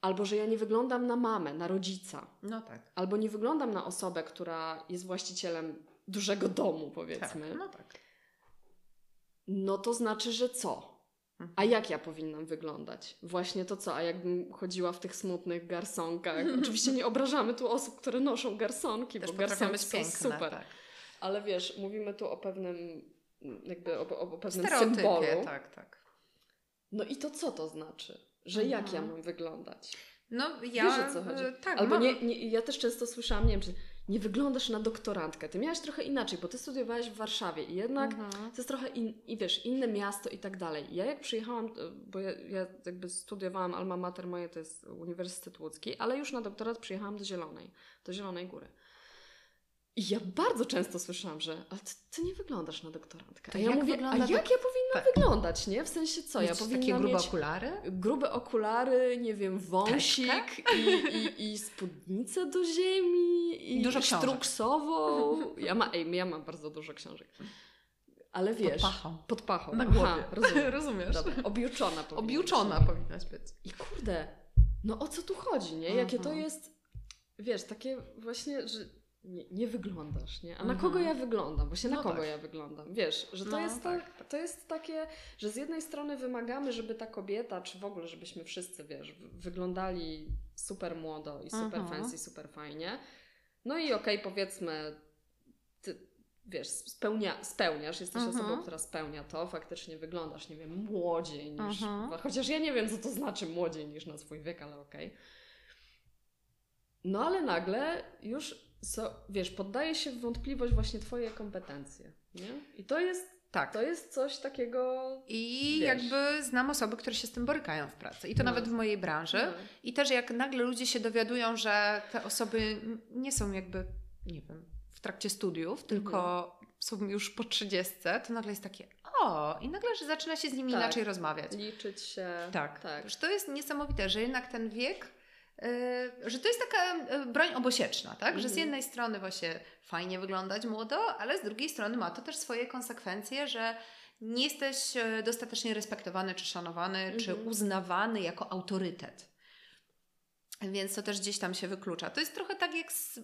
S1: albo że ja nie wyglądam na mamę, na rodzica,
S2: no tak.
S1: albo nie wyglądam na osobę, która jest właścicielem dużego domu, powiedzmy.
S2: Tak, no tak.
S1: No to znaczy, że co? A jak ja powinnam wyglądać? Właśnie to co? A jakbym chodziła w tych smutnych garsonkach? [laughs] Oczywiście nie obrażamy tu osób, które noszą garsonki, Też bo garsonki są piękne, super. Tak. Ale wiesz, mówimy tu o pewnym jakby o, o pewnym symbolu.
S2: tak, tak.
S1: No i to co to znaczy? Że jak ja mam wyglądać?
S2: No ja...
S1: Wiesz o co chodzi? Tak, Albo mam... nie, nie, ja też często słyszałam, nie wiem, czy nie wyglądasz na doktorantkę. Ty miałaś trochę inaczej, bo ty studiowałaś w Warszawie i jednak mhm. to jest trochę in, i wiesz, inne miasto i tak dalej. Ja jak przyjechałam, bo ja, ja jakby studiowałam alma mater moje to jest Uniwersytet Łódzki, ale już na doktorat przyjechałam do Zielonej, do Zielonej Góry. I ja bardzo często słyszałam, że ale ty, ty nie wyglądasz na doktorantkę. A ja mówię, a jak ja powinnam tak. wyglądać, nie? W sensie co? ja
S2: powinnam takie grube okulary?
S1: Grube okulary, nie wiem, wąsik i, i, i spódnicę do ziemi i
S2: dużo
S1: sztruksową. Ja, ma, ej, ja mam bardzo dużo książek. Ale wiesz,
S2: pod pachą.
S1: Pod pachą.
S2: Na głowie.
S1: rozumiem. [laughs]
S2: Rozumiesz.
S1: Dobra, objuczona
S2: Objuczona być. powinnaś być.
S1: I kurde, no o co tu chodzi, nie? Jakie to mhm. jest, wiesz, takie właśnie, że nie, nie wyglądasz, nie? A na mhm. kogo ja wyglądam? Właśnie na no kogo tak. ja wyglądam? Wiesz, że to, no, jest tak. to, to jest takie, że z jednej strony wymagamy, żeby ta kobieta, czy w ogóle, żebyśmy wszyscy, wiesz, wyglądali super młodo i super mhm. fancy, super fajnie. No i okej, okay, powiedzmy, ty, wiesz, spełnia, spełniasz, jesteś mhm. osobą, która spełnia to, faktycznie wyglądasz, nie wiem, młodziej niż, chociaż ja nie wiem, co to znaczy młodziej niż na swój wiek, ale okej. Okay. No ale nagle już so, wiesz, poddaje się w wątpliwość właśnie Twoje kompetencje. Nie? I to jest tak. To jest coś takiego.
S2: I wiesz. jakby znam osoby, które się z tym borykają w pracy. I to no. nawet w mojej branży. No. I też jak nagle ludzie się dowiadują, że te osoby nie są jakby, nie wiem, w trakcie studiów, tylko mhm. są już po trzydziestce, to nagle jest takie, o, i nagle że zaczyna się z nimi
S1: Tak.
S2: inaczej rozmawiać.
S1: Liczyć się.
S2: Tak,
S1: tak.
S2: Że to jest niesamowite, że jednak ten wiek, że to jest taka yy, broń obosieczna, tak? Że z
S1: Mhm.
S2: jednej strony właśnie fajnie wyglądać młodo, ale z drugiej strony ma to też swoje konsekwencje, że nie jesteś yy, dostatecznie respektowany czy szanowany, czy
S1: Mhm.
S2: uznawany jako autorytet. Więc to też gdzieś tam się wyklucza. To jest trochę tak jak z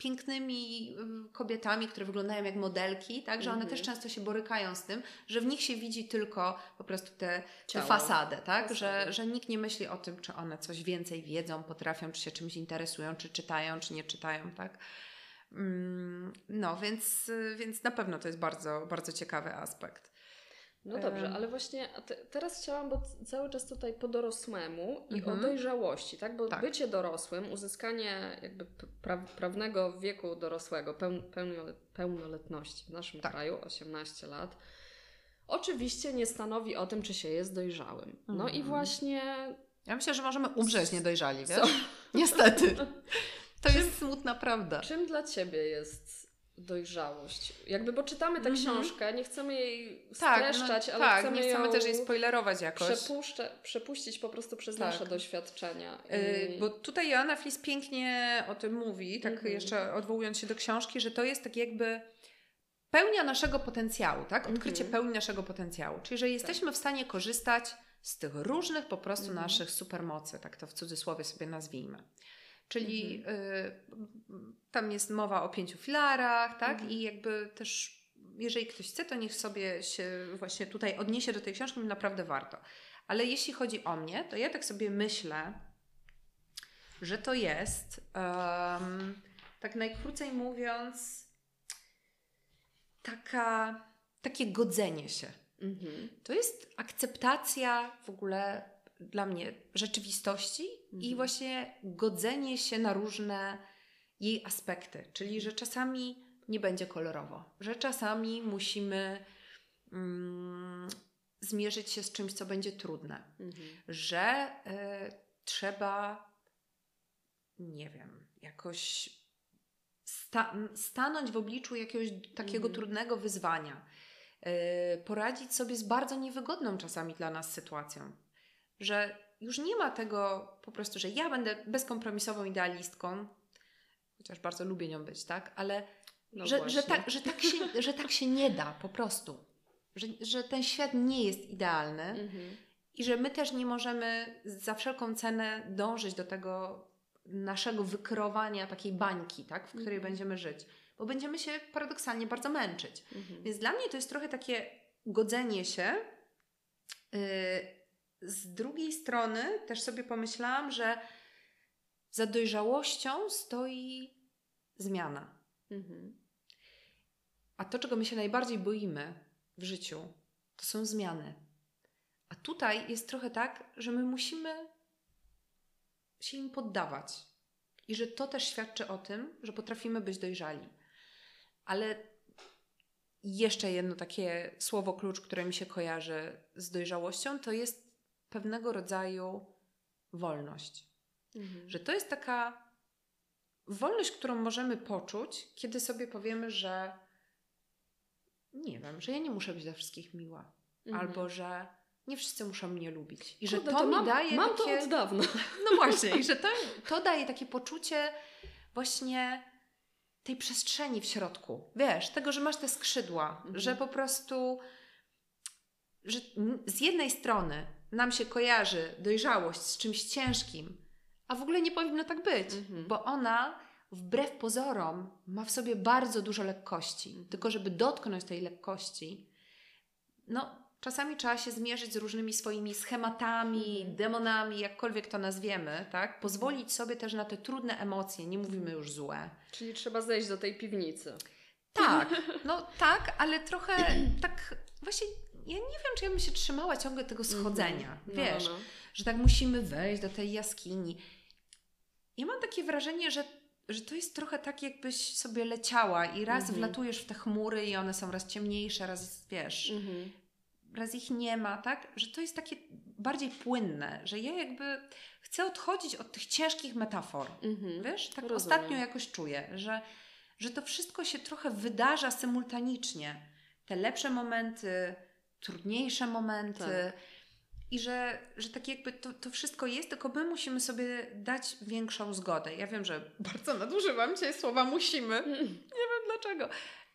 S2: pięknymi y, kobietami, które wyglądają jak modelki, tak? Że one
S1: Mhm.
S2: też często się borykają z tym, że w nich się widzi tylko po prostu tę fasadę, tak? Że, że nikt nie myśli o tym, czy one coś więcej wiedzą, potrafią, czy się czymś interesują, czy czytają, czy nie czytają, tak? Mm, No, więc, więc na pewno to jest bardzo, bardzo ciekawy aspekt.
S1: No dobrze, ale właśnie te, teraz chciałam, bo cały czas tutaj po dorosłemu i
S2: Mhm.
S1: o dojrzałości, tak? Bo
S2: Tak.
S1: bycie dorosłym, uzyskanie jakby pra, prawnego wieku dorosłego, pełnoletności w naszym
S2: Tak.
S1: kraju, 18 lat, oczywiście nie stanowi o tym, czy się jest dojrzałym. No i
S2: Mhm.
S1: właśnie
S2: Ja myślę, że możemy umrzeć niedojrzali, wiesz? Niestety. [laughs] To jest smutna prawda.
S1: czym dla Ciebie jest dojrzałość? Jakby, bo czytamy tę
S2: Mhm.
S1: książkę, nie chcemy jej
S2: Tak,
S1: streszczać,
S2: no,
S1: ale
S2: tak,
S1: chcemy
S2: nie chcemy też jej spoilerować jakoś.
S1: przepuścić po prostu przez
S2: Tak.
S1: nasze doświadczenia.
S2: Yy,
S1: I-
S2: Bo tutaj Joanna Flis pięknie o tym mówi, tak
S1: Mhm.
S2: jeszcze odwołując się do książki, że to jest tak jakby pełnia naszego potencjału, tak? Odkrycie
S1: Mhm.
S2: pełni naszego potencjału. Czyli, że jesteśmy w stanie korzystać z tych różnych po prostu
S1: Mhm.
S2: naszych supermocy, tak to w cudzysłowie sobie nazwijmy. Czyli
S1: Mhm.
S2: y, tam jest mowa o pięciu filarach, tak?
S1: Mhm.
S2: I jakby też, jeżeli ktoś chce, to niech sobie się właśnie tutaj odniesie do tej książki, naprawdę warto. Ale jeśli chodzi o mnie, to ja tak sobie myślę, że to jest, em, tak najkrócej mówiąc, taka, takie godzenie się.
S1: Mhm.
S2: To jest akceptacja w ogóle dla mnie rzeczywistości i
S1: Mhm.
S2: właśnie godzenie się na różne jej aspekty. Czyli, że czasami nie będzie kolorowo, że czasami musimy mm, zmierzyć się z czymś, co będzie trudne,
S1: Mhm.
S2: że y, trzeba, nie wiem, jakoś sta- stanąć w obliczu jakiegoś takiego
S1: Mhm.
S2: trudnego wyzwania, y, poradzić sobie z bardzo niewygodną czasami dla nas sytuacją, że już nie ma tego po prostu, że ja będę bezkompromisową idealistką, chociaż bardzo lubię nią być, tak? Ale
S1: No
S2: że, że, tak, że, tak się, [laughs] że tak się nie da po prostu. Że, że ten świat nie jest idealny
S1: Mhm.
S2: i że my też nie możemy za wszelką cenę dążyć do tego naszego wykreowania takiej bańki, tak, w której
S1: Mhm.
S2: będziemy żyć, bo będziemy się paradoksalnie bardzo męczyć.
S1: Mhm.
S2: Więc dla mnie to jest trochę takie godzenie się. Yy, Z drugiej strony też sobie pomyślałam, że za dojrzałością stoi zmiana.
S1: Mhm.
S2: A to, czego my się najbardziej boimy w życiu, to są zmiany. A tutaj jest trochę tak, że my musimy się im poddawać. I że to też świadczy o tym, że potrafimy być dojrzali. Ale jeszcze jedno takie słowo klucz, które mi się kojarzy z dojrzałością, to jest pewnego rodzaju wolność.
S1: Mhm.
S2: Że to jest taka wolność, którą możemy poczuć, kiedy sobie powiemy, że nie wiem, że ja nie muszę być dla wszystkich miła.
S1: Mhm.
S2: Albo że nie wszyscy muszą mnie lubić. I że
S1: Kurde,
S2: to, mi
S1: mam,
S2: daje
S1: mam
S2: takie...
S1: to od dawna. [laughs]
S2: No właśnie, i że to, to daje takie poczucie właśnie tej przestrzeni w środku. Wiesz, tego, że masz te skrzydła,
S1: Mhm.
S2: że po prostu że z jednej strony nam się kojarzy dojrzałość z czymś ciężkim, a w ogóle nie powinno tak być,
S1: Mhm.
S2: bo ona wbrew pozorom ma w sobie bardzo dużo lekkości.
S1: Mhm.
S2: Tylko żeby dotknąć tej lekkości, no czasami trzeba się zmierzyć z różnymi swoimi schematami,
S1: Mhm.
S2: demonami, jakkolwiek to nazwiemy, tak? Pozwolić sobie też na te trudne emocje, nie mówimy już złe.
S1: Czyli trzeba zejść do tej piwnicy.
S2: Tak, [laughs] no tak, ale trochę tak właśnie ja nie wiem, czy ja bym się trzymała ciągle tego schodzenia.
S1: Mhm. No,
S2: Wiesz,
S1: no, no.
S2: że tak musimy wejść do tej jaskini. Ja mam takie wrażenie, że, że to jest trochę tak, jakbyś sobie leciała i raz
S1: Mhm.
S2: wlatujesz w te chmury i one są raz ciemniejsze, raz wiesz,
S1: Mhm.
S2: raz ich nie ma, tak? Że to jest takie bardziej płynne, że ja jakby chcę odchodzić od tych ciężkich metafor.
S1: Mhm.
S2: Wiesz, tak
S1: Rozumiem.
S2: ostatnio jakoś czuję, że, że to wszystko się trochę wydarza symultanicznie. Te lepsze momenty, trudniejsze momenty.
S1: Tak.
S2: I że, że tak jakby to, to wszystko jest, tylko my musimy sobie dać większą zgodę. Ja wiem, że [laughs] bardzo nadużywam dzisiaj słowa musimy. Nie wiem dlaczego.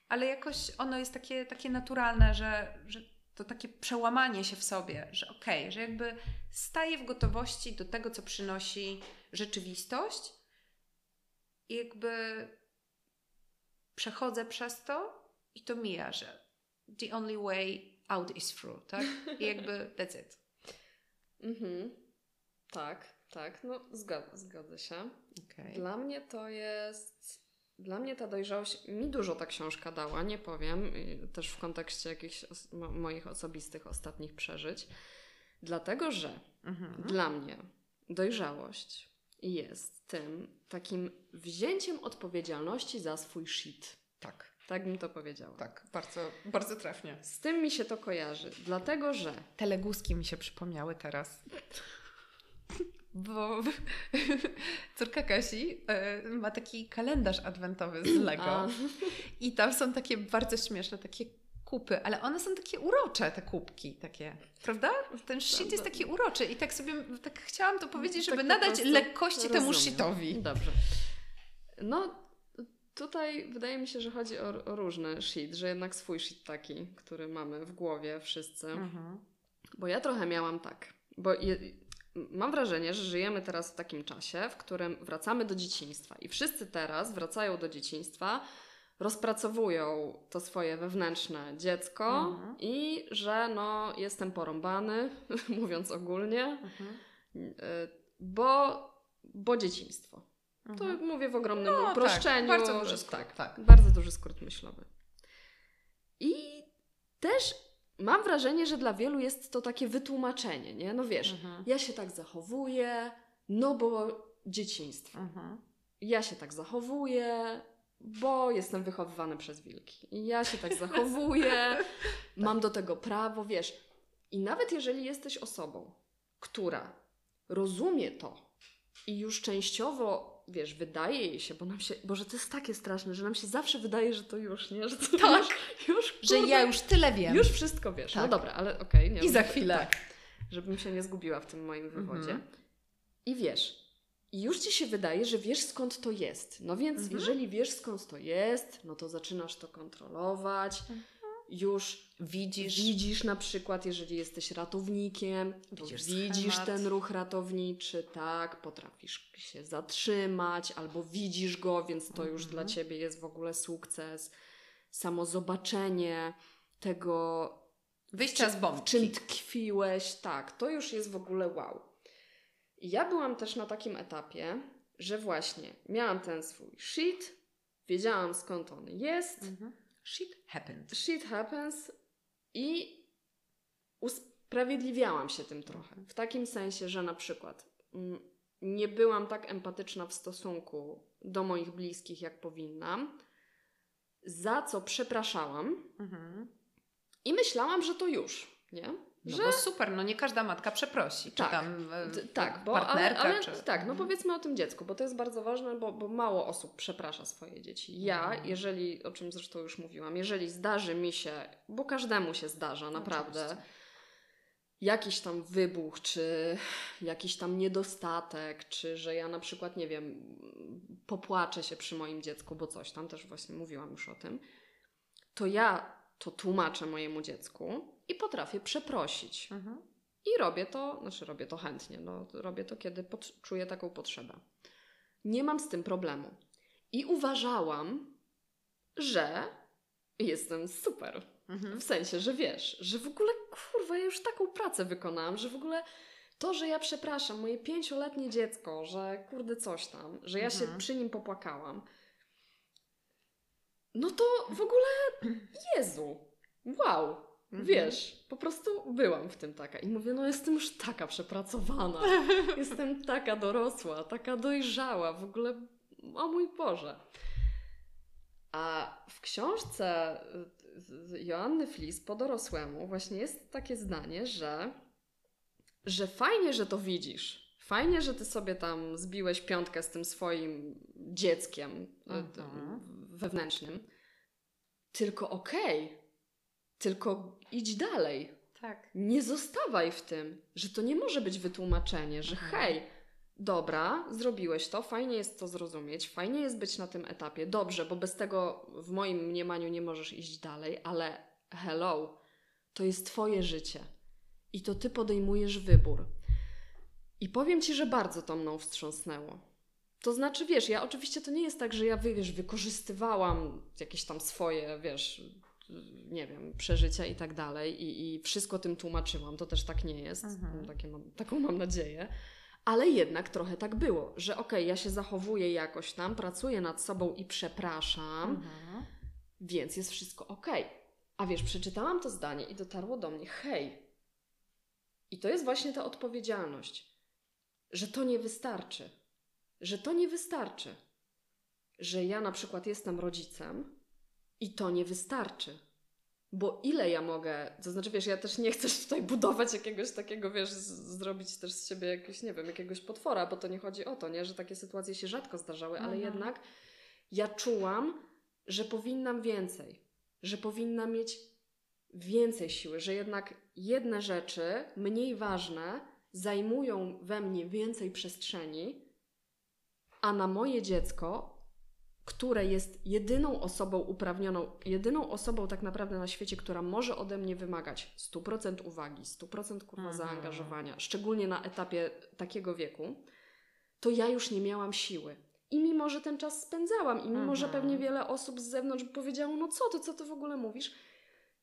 S2: Ale jakoś ono jest takie, takie naturalne, że, że to takie przełamanie się w sobie, że okej, okay, że jakby staję w gotowości do tego, co przynosi rzeczywistość i jakby przechodzę przez to i to mija, że the only way out is through, tak? I jakby that's it.
S1: Mhm. Tak, tak. No zgodzę, zgodzę się. Okay. Dla mnie to jest... Dla mnie ta dojrzałość, mi dużo ta książka dała, nie powiem, też w kontekście jakichś moich osobistych ostatnich przeżyć. Dlatego, że mhm. dla mnie dojrzałość jest tym takim wzięciem odpowiedzialności za swój shit.
S2: Tak.
S1: Tak bym to powiedziała.
S2: Tak, bardzo, bardzo trafnie.
S1: Z tym mi się to kojarzy, dlatego że...
S2: Teleguski mi się przypomniały teraz. Bo [laughs] córka Kasi y, ma taki kalendarz adwentowy z Lego. A. I tam są takie bardzo śmieszne, takie kupy, ale one są takie urocze, te kubki takie, prawda? Ten shit jest taki uroczy i tak sobie, tak chciałam to powiedzieć, żeby tak nadać lekkości rozumiem. temu shitowi.
S1: Dobrze. No, tutaj wydaje mi się, że chodzi o, o, różne shit, że jednak swój shit taki, który mamy w głowie wszyscy. Mhm. Bo ja trochę miałam tak, bo je, mam wrażenie, że żyjemy teraz w takim czasie, w którym wracamy do dzieciństwa i wszyscy teraz wracają do dzieciństwa, rozpracowują to swoje wewnętrzne dziecko mhm. i że no jestem porąbany, [laughs] mówiąc ogólnie, mhm. Y, bo, bo dzieciństwo. Mhm. To mówię w ogromnym no, tak, uproszczeniu.
S2: Tak, bardzo duży skrót.
S1: Tak, tak, bardzo duży skrót myślowy. I też mam wrażenie, że dla wielu jest to takie wytłumaczenie, nie? No wiesz, mhm. ja się tak zachowuję, no bo dzieciństwo. Mhm. Ja się tak zachowuję, bo jestem wychowywany przez wilki. I ja się tak zachowuję, [laughs] mam do tego prawo, wiesz. I nawet jeżeli jesteś osobą, która rozumie to i już częściowo, wiesz, wydaje jej się, bo nam się, Boże, to jest takie straszne, że nam się zawsze wydaje, że to już, nie? Że to
S2: tak, już, już kurde, że ja już tyle wiem.
S1: Już wszystko wiesz. No tak. No dobra, ale okej.
S2: Okay, I za chwilę. Tak,
S1: żebym się nie zgubiła w tym moim wywodzie. Mhm. I wiesz, i już ci się wydaje, że wiesz skąd to jest. No więc mhm. jeżeli wiesz skąd to jest, no to zaczynasz to kontrolować. Mhm. Już widzisz. widzisz na przykład, jeżeli jesteś ratownikiem, widzisz, widzisz ten ruch ratowniczy, tak, potrafisz się zatrzymać, albo widzisz go, więc to już dla mhm. ciebie jest w ogóle sukces. Samo zobaczenie tego,
S2: wyjścia z bombki.
S1: W czym tkwiłeś, tak, to już jest w ogóle wow. I ja byłam też na takim etapie, że właśnie miałam ten swój shit, wiedziałam skąd on jest. Mhm.
S2: Shit happens.
S1: Shit happens i usprawiedliwiałam się tym trochę. W takim sensie, że na przykład mm, nie byłam tak empatyczna w stosunku do moich bliskich, jak powinnam, za co przepraszałam mhm. i myślałam, że to już, nie?
S2: No że... bo super, no nie każda matka przeprosi.
S1: Tak, czy tam e, tak, bo, partnerka, ale, ale, czy... Tak, no mhm. powiedzmy o tym dziecku, bo to jest bardzo ważne, bo, bo mało osób przeprasza swoje dzieci. Ja, mhm. jeżeli, o czym zresztą już mówiłam, jeżeli zdarzy mi się, bo każdemu się zdarza naprawdę, Oczywiście. jakiś tam wybuch, czy jakiś tam niedostatek, czy że ja na przykład, nie wiem, popłaczę się przy moim dziecku, bo coś tam, też właśnie mówiłam już o tym, to ja to tłumaczę mojemu dziecku, i potrafię przeprosić. Mhm. I robię to, znaczy robię to chętnie, no, robię to, kiedy pod, czuję taką potrzebę. Nie mam z tym problemu. I uważałam, że jestem super. Mhm. W sensie, że wiesz, że w ogóle kurwa, ja już taką pracę wykonałam, że w ogóle to, że ja przepraszam moje pięcioletnie dziecko, że kurde coś tam, że ja mhm. się przy nim popłakałam, no to w ogóle [clears throat] Jezu, wow, Mhm. Wiesz, po prostu byłam w tym taka i mówię, no jestem już taka przepracowana, [laughs] jestem taka dorosła, taka dojrzała, w ogóle, o mój Boże. A w książce Joanny Flis po dorosłemu właśnie jest takie zdanie, że, że fajnie, że to widzisz. Fajnie, że ty sobie tam zbiłeś piątkę z tym swoim dzieckiem mhm. wewnętrznym. Tylko okej, okay, tylko idź dalej.
S2: Tak.
S1: Nie zostawaj w tym, że to nie może być wytłumaczenie, że
S2: Mhm.
S1: hej, dobra, zrobiłeś to, fajnie jest to zrozumieć, fajnie jest być na tym etapie, dobrze, bo bez tego w moim mniemaniu nie możesz iść dalej, ale hello, to jest Twoje życie i to Ty podejmujesz wybór. I powiem Ci, że bardzo to mną wstrząsnęło. To znaczy, wiesz, ja oczywiście to nie jest tak, że ja, wiesz, wykorzystywałam jakieś tam swoje, wiesz, nie wiem, przeżycia i tak dalej i, i wszystko tym tłumaczyłam. To też tak nie jest.
S2: Mhm.
S1: Mam, taką mam nadzieję. Ale jednak trochę tak było, że okej, ja się zachowuję jakoś tam, pracuję nad sobą i przepraszam,
S2: Mhm.
S1: więc jest wszystko okej. A wiesz, przeczytałam to zdanie i dotarło do mnie, hej. I to jest właśnie ta odpowiedzialność, że to nie wystarczy. Że to nie wystarczy. Że ja na przykład jestem rodzicem i to nie wystarczy. Bo ile ja mogę, to znaczy wiesz, ja też nie chcę tutaj budować jakiegoś takiego, wiesz, z, zrobić też z siebie jakiegoś, nie wiem, jakiegoś potwora, bo to nie chodzi o to, nie, że takie sytuacje się rzadko zdarzały, ale
S2: Mhm.
S1: jednak ja czułam, że powinnam więcej, że powinnam mieć więcej siły, że jednak jedne rzeczy, mniej ważne, zajmują we mnie więcej przestrzeni, a na moje dziecko, które jest jedyną osobą uprawnioną, jedyną osobą tak naprawdę na świecie, która może ode mnie wymagać 100% uwagi, 100% kurwa
S2: Mhm.
S1: zaangażowania, szczególnie na etapie takiego wieku, to ja już nie miałam siły. I mimo, że ten czas spędzałam, i mimo, że
S2: Mhm.
S1: pewnie wiele osób z zewnątrz powiedziało, no co ty, co ty w ogóle mówisz?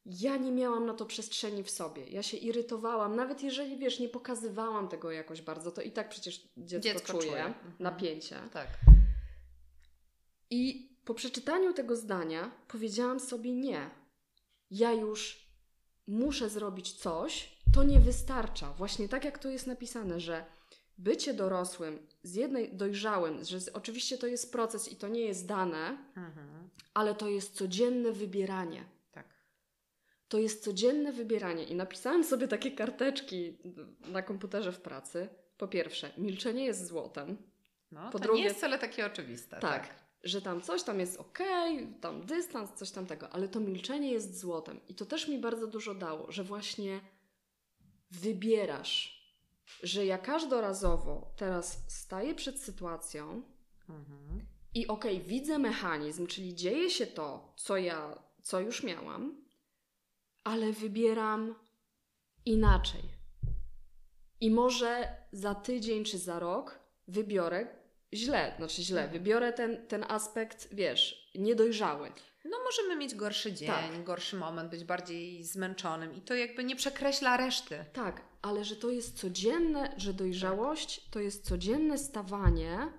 S1: Ja nie miałam na to przestrzeni w sobie. Ja się irytowałam, nawet jeżeli, wiesz, nie pokazywałam tego jakoś bardzo, to i tak przecież dziecko,
S2: Dziecko
S1: czuje,
S2: czuje. Mhm.
S1: napięcie.
S2: Tak.
S1: I po przeczytaniu tego zdania powiedziałam sobie nie. Ja już muszę zrobić coś, to nie wystarcza. Właśnie tak jak tu jest napisane, że bycie dorosłym, z jednej dojrzałym, że z, oczywiście to jest proces i to nie jest dane,
S2: Mhm.
S1: ale to jest codzienne wybieranie.
S2: Tak.
S1: To jest codzienne wybieranie. I napisałam sobie takie karteczki na komputerze w pracy. Po pierwsze, milczenie jest złotem.
S2: No,
S1: Po
S2: to
S1: drugie-
S2: nie jest wcale takie oczywiste.
S1: Tak, że tam coś tam jest ok, tam dystans, coś tam tego, ale to milczenie jest złotem. I to też mi bardzo dużo dało, że właśnie wybierasz, że ja każdorazowo teraz staję przed sytuacją
S2: Mhm.
S1: i okej, widzę mechanizm, czyli dzieje się to, co ja, co już miałam, ale wybieram inaczej. I może za tydzień czy za rok wybiorę źle, znaczy źle,
S2: Mhm.
S1: wybiorę ten, ten aspekt, wiesz, niedojrzały.
S2: No możemy mieć gorszy dzień,
S1: Tak.
S2: gorszy moment, być bardziej zmęczonym i to jakby nie przekreśla reszty.
S1: Tak, ale że to jest codzienne, że dojrzałość to jest codzienne stawanie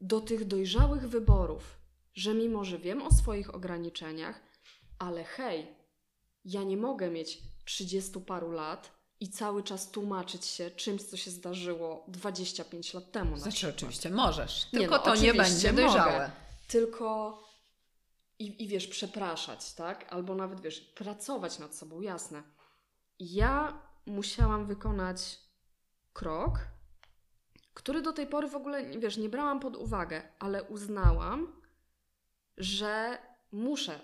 S1: do tych dojrzałych wyborów. Że mimo, że wiem o swoich ograniczeniach, ale hej, ja nie mogę mieć 30 paru lat i cały czas tłumaczyć się czymś, co się zdarzyło 25 lat temu. na
S2: Znaczy
S1: przykład.
S2: oczywiście możesz,
S1: Nie,
S2: tylko
S1: no,
S2: to nie będzie dojrzałe.
S1: mogę. Tylko i, i wiesz, przepraszać, tak? Albo nawet wiesz, pracować nad sobą, jasne. Ja musiałam wykonać krok, który do tej pory w ogóle, wiesz, nie brałam pod uwagę, ale uznałam, że muszę,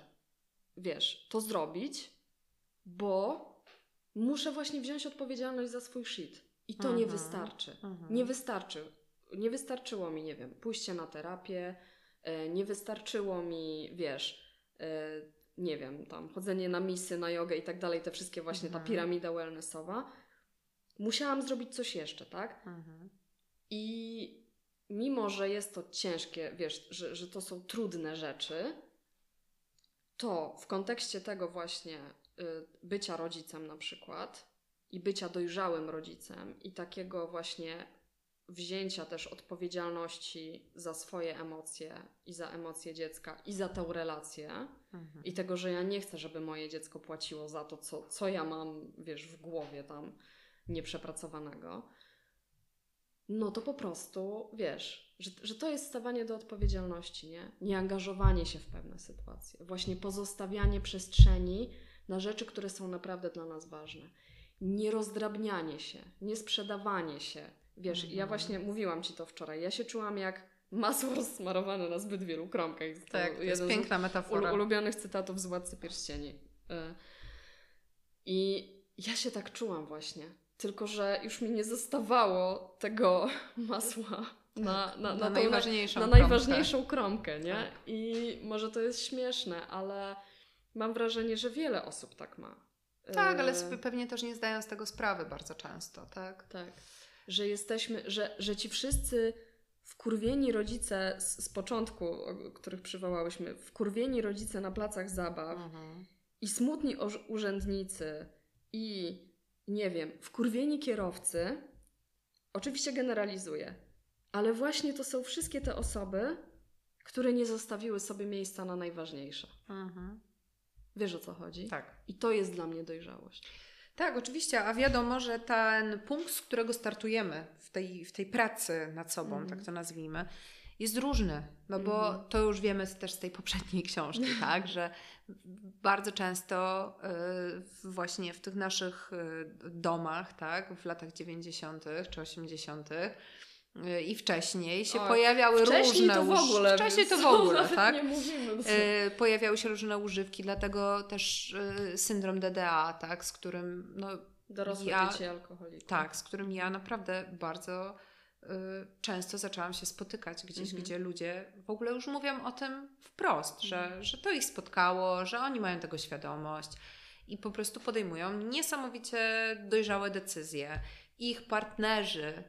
S1: wiesz, to zrobić, bo muszę właśnie wziąć odpowiedzialność za swój shit. I to nie
S2: Mhm.
S1: wystarczy.
S2: Mhm.
S1: Nie wystarczy. Nie wystarczyło mi, nie wiem, pójście na terapię, e, nie wystarczyło mi, wiesz, e, nie wiem, tam chodzenie na misy, na jogę i tak dalej, te wszystkie właśnie, ta
S2: Mhm.
S1: piramida wellnessowa. Musiałam zrobić coś jeszcze, tak? I mimo, że jest to ciężkie, wiesz, że, że to są trudne rzeczy, to w kontekście tego właśnie bycia rodzicem na przykład i bycia dojrzałym rodzicem i takiego właśnie wzięcia też odpowiedzialności za swoje emocje i za emocje dziecka i za tę relację
S2: Mhm.
S1: i tego, że ja nie chcę, żeby moje dziecko płaciło za to, co, co ja mam, wiesz, w głowie tam nieprzepracowanego, no to po prostu, wiesz, że, że to jest stawanie do odpowiedzialności, nie? Nieangażowanie się w pewne sytuacje. Właśnie pozostawianie przestrzeni na rzeczy, które są naprawdę dla nas ważne. Nierozdrabnianie się, niesprzedawanie się. Wiesz, ja
S2: Mhm.
S1: właśnie mówiłam Ci to wczoraj, ja się czułam jak masło rozsmarowane na zbyt wielu kromkach. To
S2: Tak, to jest piękna metafora.
S1: ulubionych cytatów z Władcy Pierścieni. Y, I ja się tak czułam właśnie. Tylko, że już mi nie zostawało tego [laughs] masła na,
S2: Tak,
S1: na,
S2: na najważniejszą
S1: na
S2: kromkę.
S1: najważniejszą kromkę, nie?
S2: Tak.
S1: I może to jest śmieszne, ale mam wrażenie, że wiele osób tak ma.
S2: Tak, ale sp- pewnie też nie zdają z tego sprawy bardzo często, tak?
S1: Tak. Że jesteśmy, że, że ci wszyscy wkurwieni rodzice z, z początku, o których przywołałyśmy, wkurwieni rodzice na placach zabaw
S2: Mhm.
S1: i smutni urzędnicy i nie wiem, wkurwieni kierowcy, oczywiście generalizuję, ale właśnie to są wszystkie te osoby, które nie zostawiły sobie miejsca na najważniejsze.
S2: Mhm.
S1: Wiesz o co chodzi?
S2: Tak.
S1: I to jest dla mnie dojrzałość.
S2: Tak, oczywiście, a wiadomo, że ten punkt, z którego startujemy w tej, w tej pracy nad sobą,
S1: Mhm.
S2: tak to nazwijmy, jest różny, no bo
S1: Mhm.
S2: to już wiemy też z tej poprzedniej książki, [laughs] tak, że bardzo często y, właśnie w tych naszych y, domach, tak, w latach 90. czy 80. y, i wcześniej się
S1: O,
S2: pojawiały
S1: Wcześniej
S2: różne
S1: to w
S2: uż-
S1: ogóle.
S2: Wcześniej to w ogóle, tak?
S1: Nie mówimy.
S2: Y, pojawiały się różne używki, dlatego też y, syndrom DDA, tak, z którym no,
S1: Dorosłe
S2: ja-
S1: dzieci alkoholików.
S2: tak, z którym ja naprawdę bardzo y, często zaczęłam się spotykać gdzieś,
S1: Mhm.
S2: gdzie ludzie w ogóle już mówią o tym wprost, że, że to ich spotkało, że oni mają tego świadomość i po prostu podejmują niesamowicie dojrzałe decyzje. Ich partnerzy,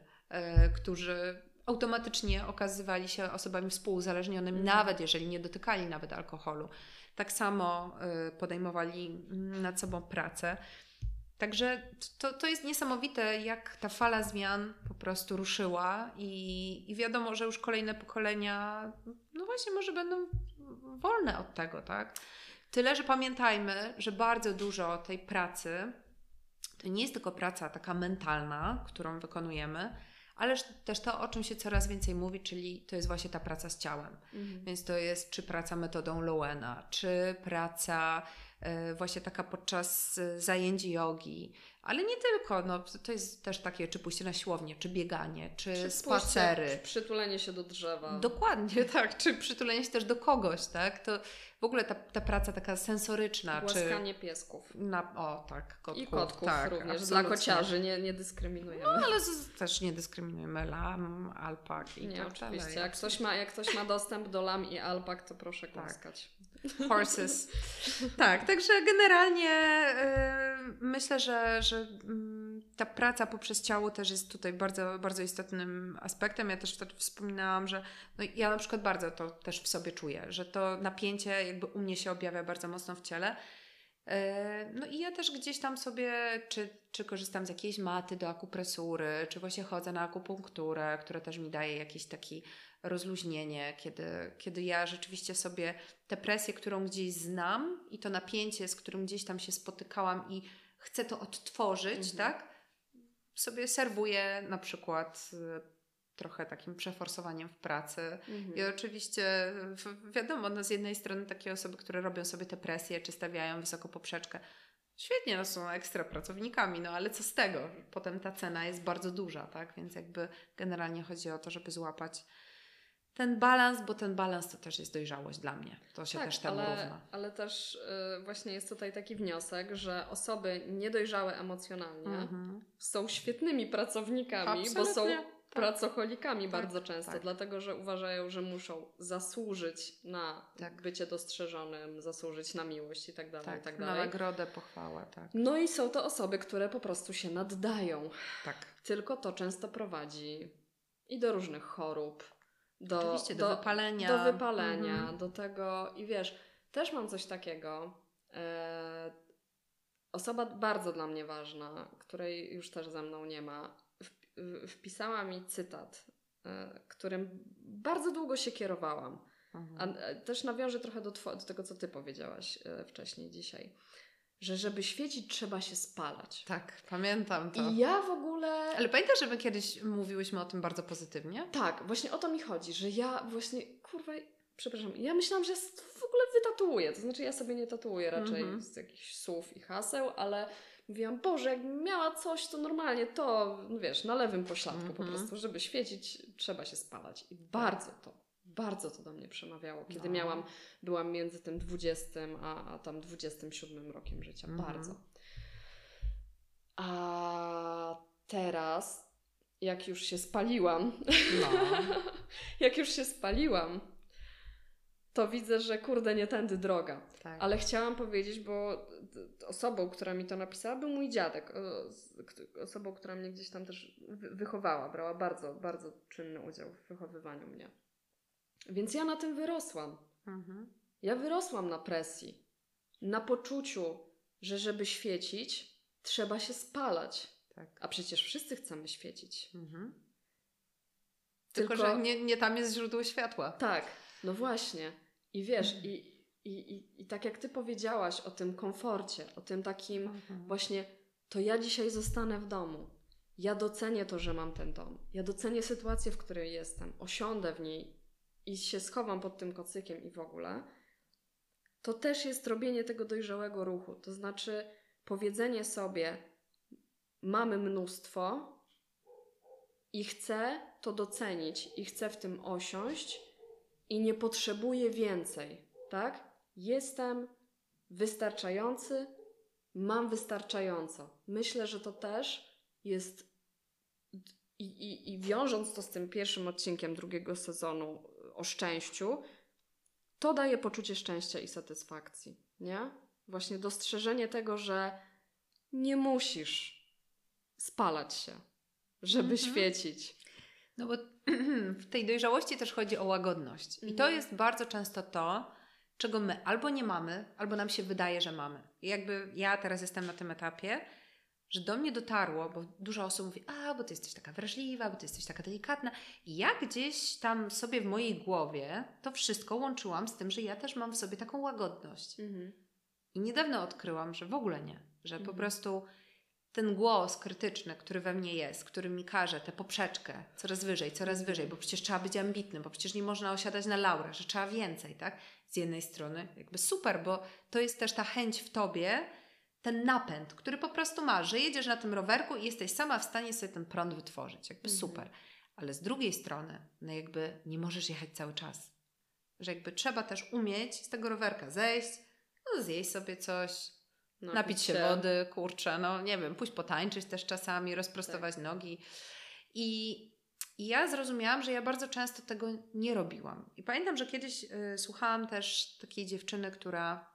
S2: którzy automatycznie okazywali się osobami współuzależnionymi,
S1: Mhm.
S2: nawet jeżeli nie dotykali nawet alkoholu. Tak samo y, podejmowali nad sobą pracę. Także to, to jest niesamowite, jak ta fala zmian po prostu ruszyła i, i wiadomo, że już kolejne pokolenia, no właśnie, może będą wolne od tego, tak? Tyle, że pamiętajmy, że bardzo dużo tej pracy to nie jest tylko praca taka mentalna, którą wykonujemy, ale też to, o czym się coraz więcej mówi, czyli to jest właśnie ta praca z ciałem.
S1: Mhm.
S2: Więc to jest czy praca metodą Lowena, czy praca e, właśnie taka podczas e, zajęć jogi, ale nie tylko, no, to jest też takie, czy pójście na siłownię, czy bieganie, czy,
S1: Czy
S2: spacery.
S1: pójście, Przytulenie się do drzewa.
S2: Dokładnie, [laughs] tak, czy przytulenie się też do kogoś, tak, to w ogóle ta, ta praca taka sensoryczna, czy
S1: Głaskanie piesków.
S2: na, o tak, kotków,
S1: I kotków
S2: tak,
S1: również. Dla
S2: absolutnie.
S1: kociarzy nie, nie dyskryminujemy.
S2: No, ale z, też nie dyskryminujemy lam, alpak i
S1: nie,
S2: tak
S1: oczywiście.
S2: dalej.
S1: Jak ktoś, ma, jak ktoś ma dostęp do lam i alpak, to proszę
S2: Tak. Horses. [laughs] tak, także generalnie y, myślę, że, że mm, ta praca poprzez ciało też jest tutaj bardzo, bardzo istotnym aspektem. Ja też wtedy wspominałam, że no ja na przykład bardzo to też w sobie czuję, że to napięcie jakby u mnie się objawia bardzo mocno w ciele. Y, No i ja też gdzieś tam sobie, czy, czy korzystam z jakiejś maty do akupresury, czy właśnie chodzę na akupunkturę, która też mi daje jakiś taki rozluźnienie, kiedy, kiedy ja rzeczywiście sobie tę presję, którą gdzieś znam i to napięcie, z którym gdzieś tam się spotykałam i chcę to odtworzyć,
S1: Mhm.
S2: tak? Sobie serwuję na przykład y, trochę takim przeforsowaniem w pracy.
S1: Mhm.
S2: I oczywiście wiadomo, no z jednej strony takie osoby, które robią sobie te presje, czy stawiają wysoko poprzeczkę, świetnie, no są ekstra pracownikami, no ale co z tego? Potem ta cena jest bardzo duża, tak? Więc jakby generalnie chodzi o to, żeby złapać ten balans, bo ten balans to też jest dojrzałość dla mnie. To się też temu
S1: ale,
S2: równa.
S1: ale też y, właśnie jest tutaj taki wniosek, że osoby niedojrzałe emocjonalnie
S2: Mhm.
S1: są świetnymi pracownikami, bo są
S2: Absolutnie, tak.
S1: pracocholikami
S2: Tak,
S1: bardzo często,
S2: tak.
S1: dlatego że uważają, że muszą zasłużyć na
S2: Tak.
S1: bycie dostrzeżonym, zasłużyć na miłość i tak dalej, i
S2: Tak,
S1: tak
S2: na
S1: dalej.
S2: nagrodę, pochwała, tak.
S1: No i są to osoby, które po prostu się naddają.
S2: Tak.
S1: Tylko to często prowadzi i do różnych chorób, do,
S2: Oczywiście, do wypalenia.
S1: do wypalenia,
S2: Mhm.
S1: do tego i wiesz, też mam coś takiego. E, osoba bardzo dla mnie ważna, której już też ze mną nie ma, wpisała mi cytat, e, którym bardzo długo się kierowałam. A
S2: Mhm.
S1: e, też nawiążę trochę do, do tego, co ty powiedziałaś e, wcześniej dzisiaj. Że żeby świecić, trzeba się spalać.
S2: Tak, pamiętam to.
S1: I ja w ogóle.
S2: Ale pamiętasz, że my kiedyś mówiłyśmy o tym bardzo pozytywnie?
S1: Tak, właśnie o to mi chodzi, że ja właśnie, kurwa, przepraszam, ja myślałam, że w ogóle wytatuuję. To znaczy, ja sobie nie tatuuję raczej
S2: Mhm.
S1: z jakichś słów i haseł, ale mówiłam, Boże, jakbym miała coś, to normalnie to, no wiesz, na lewym pośladku po
S2: Mhm.
S1: prostu, żeby świecić, trzeba się spalać. I bardzo to, bardzo to do mnie przemawiało, kiedy
S2: No.
S1: miałam, byłam między tym 20 a, a tam 27 rokiem życia.
S2: Mhm.
S1: Bardzo. A teraz, jak już się spaliłam,
S2: No. [laughs]
S1: jak już się spaliłam, to widzę, że kurde, nie tędy droga.
S2: Tak.
S1: Ale chciałam powiedzieć, bo osobą, która mi to napisała, był mój dziadek. Osobą, która mnie gdzieś tam też wy- wychowała, brała bardzo, bardzo czynny udział w wychowywaniu mnie. Więc ja na tym wyrosłam.
S2: Mhm.
S1: Ja wyrosłam na presji, na poczuciu, że żeby świecić, trzeba się spalać.
S2: Tak.
S1: A przecież wszyscy chcemy świecić.
S2: Mhm. Tylko,
S1: Tylko-
S2: że nie, nie tam jest źródło światła.
S1: Tak, no właśnie. I wiesz, i, i, i, i tak jak ty powiedziałaś o tym komforcie, o tym takim
S2: Mhm.
S1: właśnie, to ja dzisiaj zostanę w domu. Ja docenię to, że mam ten dom. Ja docenię sytuację, w której jestem. Osiądę w niej i się schowam pod tym kocykiem i w ogóle. To też jest robienie tego dojrzałego ruchu. To znaczy powiedzenie sobie, mamy mnóstwo i chcę to docenić i chcę w tym osiąść i nie potrzebuję więcej, tak? Jestem wystarczający, mam wystarczająco. Myślę, że to też jest i, i, i wiążąc to z tym pierwszym odcinkiem drugiego sezonu o szczęściu, to daje poczucie szczęścia i satysfakcji, nie? Właśnie dostrzeżenie tego, że nie musisz spalać się, żeby
S2: Mhm.
S1: świecić.
S2: No bo [clears throat] w tej dojrzałości też chodzi o łagodność. I to
S1: Mhm.
S2: jest bardzo często to, czego my albo nie mamy, albo nam się wydaje, że mamy. I jakby ja teraz jestem na tym etapie, że do mnie dotarło, bo dużo osób mówi, a, bo ty jesteś taka wrażliwa, bo ty jesteś taka delikatna. I ja gdzieś tam sobie w mojej głowie to wszystko łączyłam z tym, że ja też mam w sobie taką łagodność.
S1: Mhm.
S2: I niedawno odkryłam, że w ogóle nie. Że po
S1: Mhm.
S2: prostu ten głos krytyczny, który we mnie jest, który mi każe tę poprzeczkę coraz wyżej, coraz wyżej, bo przecież trzeba być ambitnym, bo przecież nie można osiadać na laurach, że trzeba więcej, tak? Z jednej strony jakby super, bo to jest też ta chęć w tobie, ten napęd, który po prostu masz, że jedziesz na tym rowerku i jesteś sama w stanie sobie ten prąd wytworzyć, jakby
S1: Mhm.
S2: super. Ale z drugiej strony, no jakby nie możesz jechać cały czas. Że jakby trzeba też umieć z tego rowerka zejść, no zjeść sobie coś, napić się wody, kurczę, no nie wiem, pójść potańczyć też czasami, rozprostować nogi. I, I ja zrozumiałam, że ja bardzo często tego nie robiłam. I pamiętam, że kiedyś y, słuchałam też takiej dziewczyny, która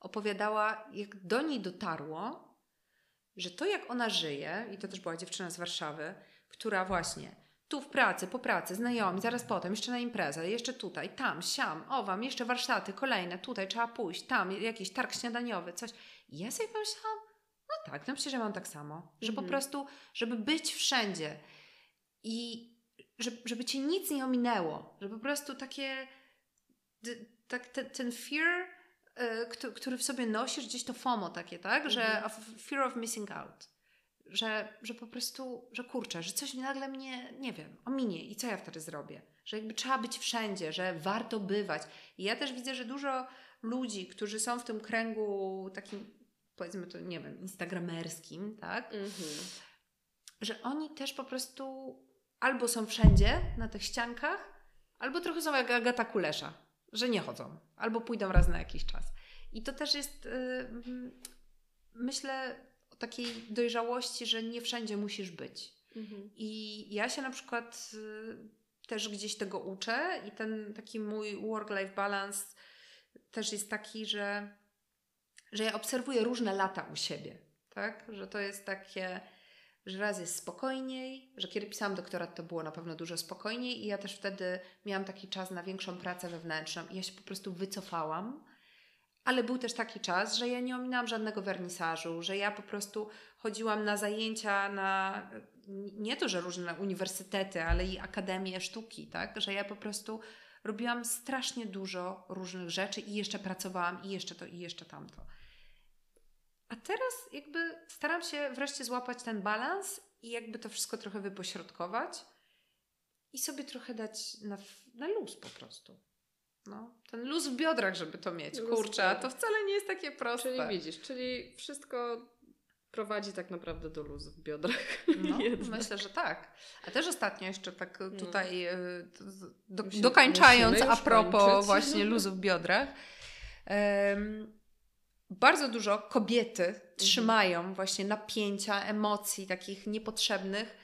S2: opowiadała, jak do niej dotarło, że to jak ona żyje, i to też była dziewczyna z Warszawy, która właśnie tu w pracy, po pracy, znajomi, zaraz potem, jeszcze na imprezę, jeszcze tutaj, tam, siam, owam, jeszcze warsztaty, kolejne, tutaj trzeba pójść, tam, jakiś targ śniadaniowy, coś. I ja sobie pomyślałam, no tak, no przecież ja mam tak samo, że po
S1: Mhm.
S2: prostu, żeby być wszędzie i żeby, żeby cię nic nie ominęło, że po prostu takie, tak, te, ten fear, y, któ- który w sobie nosisz, gdzieś to FOMO takie, tak, że
S1: Mhm.
S2: fear of missing out że, że po prostu, że kurczę, że coś nagle mnie, nie wiem, ominie i co ja wtedy zrobię? Że jakby trzeba być wszędzie, że warto bywać. I ja też widzę, że dużo ludzi, którzy są w tym kręgu takim, powiedzmy to, nie wiem, instagramerskim, tak?
S1: Mhm.
S2: Że oni też po prostu albo są wszędzie na tych ściankach, albo trochę są jak Agata Kulesza, że nie chodzą, albo pójdą raz na jakiś czas. I to też jest, yy, myślę, o takiej dojrzałości, że nie wszędzie musisz być.
S1: Mhm.
S2: I ja się na przykład y, też gdzieś tego uczę i ten taki mój work-life balance też jest taki, że, że ja obserwuję różne lata u siebie, tak? Że to jest takie, że raz jest spokojniej, że kiedy pisałam doktorat to było na pewno dużo spokojniej i ja też wtedy miałam taki czas na większą pracę wewnętrzną i ja się po prostu wycofałam. Ale był też taki czas, że ja nie ominęłam żadnego wernisażu, że ja po prostu chodziłam na zajęcia na nie to, że różne uniwersytety, ale i akademie sztuki, tak? Że ja po prostu robiłam strasznie dużo różnych rzeczy i jeszcze pracowałam i jeszcze to i jeszcze tamto. A teraz jakby staram się wreszcie złapać ten balans i jakby to wszystko trochę wypośrodkować i sobie trochę dać na, na luz po prostu. No, ten luz w biodrach, żeby to mieć.
S1: Luz
S2: Kurczę, to wcale nie jest takie proste.
S1: Czyli widzisz, czyli wszystko prowadzi tak naprawdę do luzu w biodrach.
S2: No, [laughs] myślę, że tak. A też ostatnio jeszcze tak
S1: No.
S2: tutaj e, z- do, dokańczając a propos
S1: kończyć.
S2: właśnie [laughs] luzu w biodrach. em, bardzo dużo kobiety
S1: Mhm.
S2: trzymają właśnie napięcia, emocji takich niepotrzebnych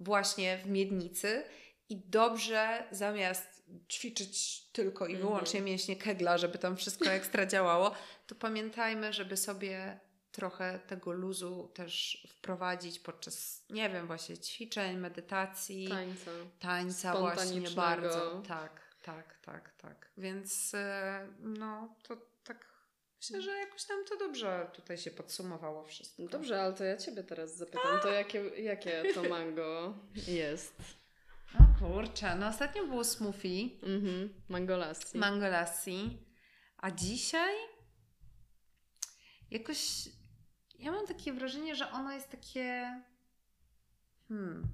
S2: właśnie w miednicy i dobrze zamiast ćwiczyć tylko i
S1: Mhm.
S2: wyłącznie mięśnie kegla, żeby tam wszystko [laughs] ekstra działało, to pamiętajmy, żeby sobie trochę tego luzu też wprowadzić podczas, nie wiem, właśnie ćwiczeń, medytacji,
S1: Tańca.
S2: tańca właśnie bardzo. Tak, tak, tak, tak. Więc e, no, to myślę, że jakoś tam to dobrze tutaj się podsumowało wszystko.
S1: No Dobrze, ale to ja Ciebie teraz zapytam, to jakie, jakie to mango jest?
S2: O kurczę, no ostatnio było smoothie,
S1: Mhm. Mango lassi.
S2: mango lassi, a dzisiaj jakoś ja mam takie wrażenie, że ono jest takie hmm,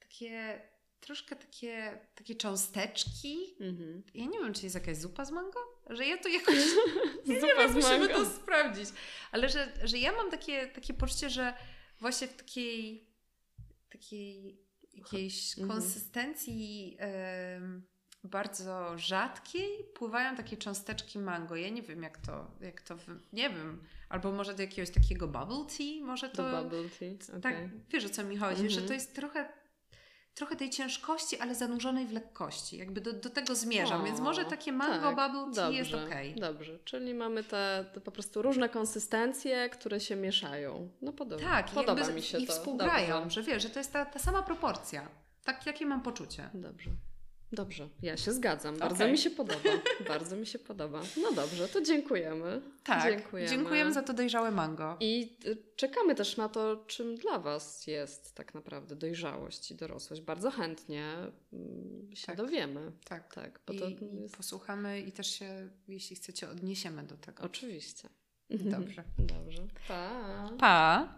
S2: takie troszkę takie, takie cząsteczki.
S1: Mhm.
S2: Ja nie wiem, czy jest jakaś zupa z mango? Że ja to jakoś [laughs] [laughs] nie
S1: Zupa
S2: wiem,
S1: z
S2: musimy to sprawdzić. Ale że, że ja mam takie, takie poczucie, że właśnie w takiej takiej jakiejś
S1: Mhm.
S2: konsystencji bardzo rzadkiej pływają takie cząsteczki mango. Ja nie wiem, jak to, jak to nie wiem. Albo może do jakiegoś takiego bubble tea, może to...
S1: To bubble tea,
S2: Tak,
S1: okej.
S2: wiesz o co mi chodzi, że
S1: Mhm.
S2: to jest trochę, trochę tej ciężkości, ale zanurzonej w lekkości. Jakby do, do tego zmierzam,
S1: O,
S2: więc może takie mango
S1: tak,
S2: bubble tea jest
S1: dobrze,
S2: okej.
S1: Dobrze, czyli mamy te, te po prostu różne konsystencje, które się mieszają. No podoba,
S2: Tak,
S1: podoba
S2: jakby
S1: mi się
S2: i
S1: to.
S2: współgrają,
S1: Dobrze.
S2: że wiesz, że to jest ta, ta sama proporcja. Tak, jakie mam poczucie.
S1: Dobrze. Dobrze, ja się zgadzam. Bardzo
S2: Okej.
S1: mi się podoba. [laughs] Bardzo mi się podoba. No dobrze, to dziękujemy.
S2: Tak,
S1: Dziękujemy.
S2: dziękujemy za to dojrzałe mango.
S1: I y, czekamy też na to, czym dla Was jest tak naprawdę dojrzałość i dorosłość. Bardzo chętnie mm, się
S2: Tak.
S1: dowiemy.
S2: Tak,
S1: Tak, bo
S2: I,
S1: to jest...
S2: posłuchamy i też się, jeśli chcecie, odniesiemy do tego.
S1: Oczywiście.
S2: Dobrze. [laughs]
S1: Dobrze. Pa.
S2: Pa!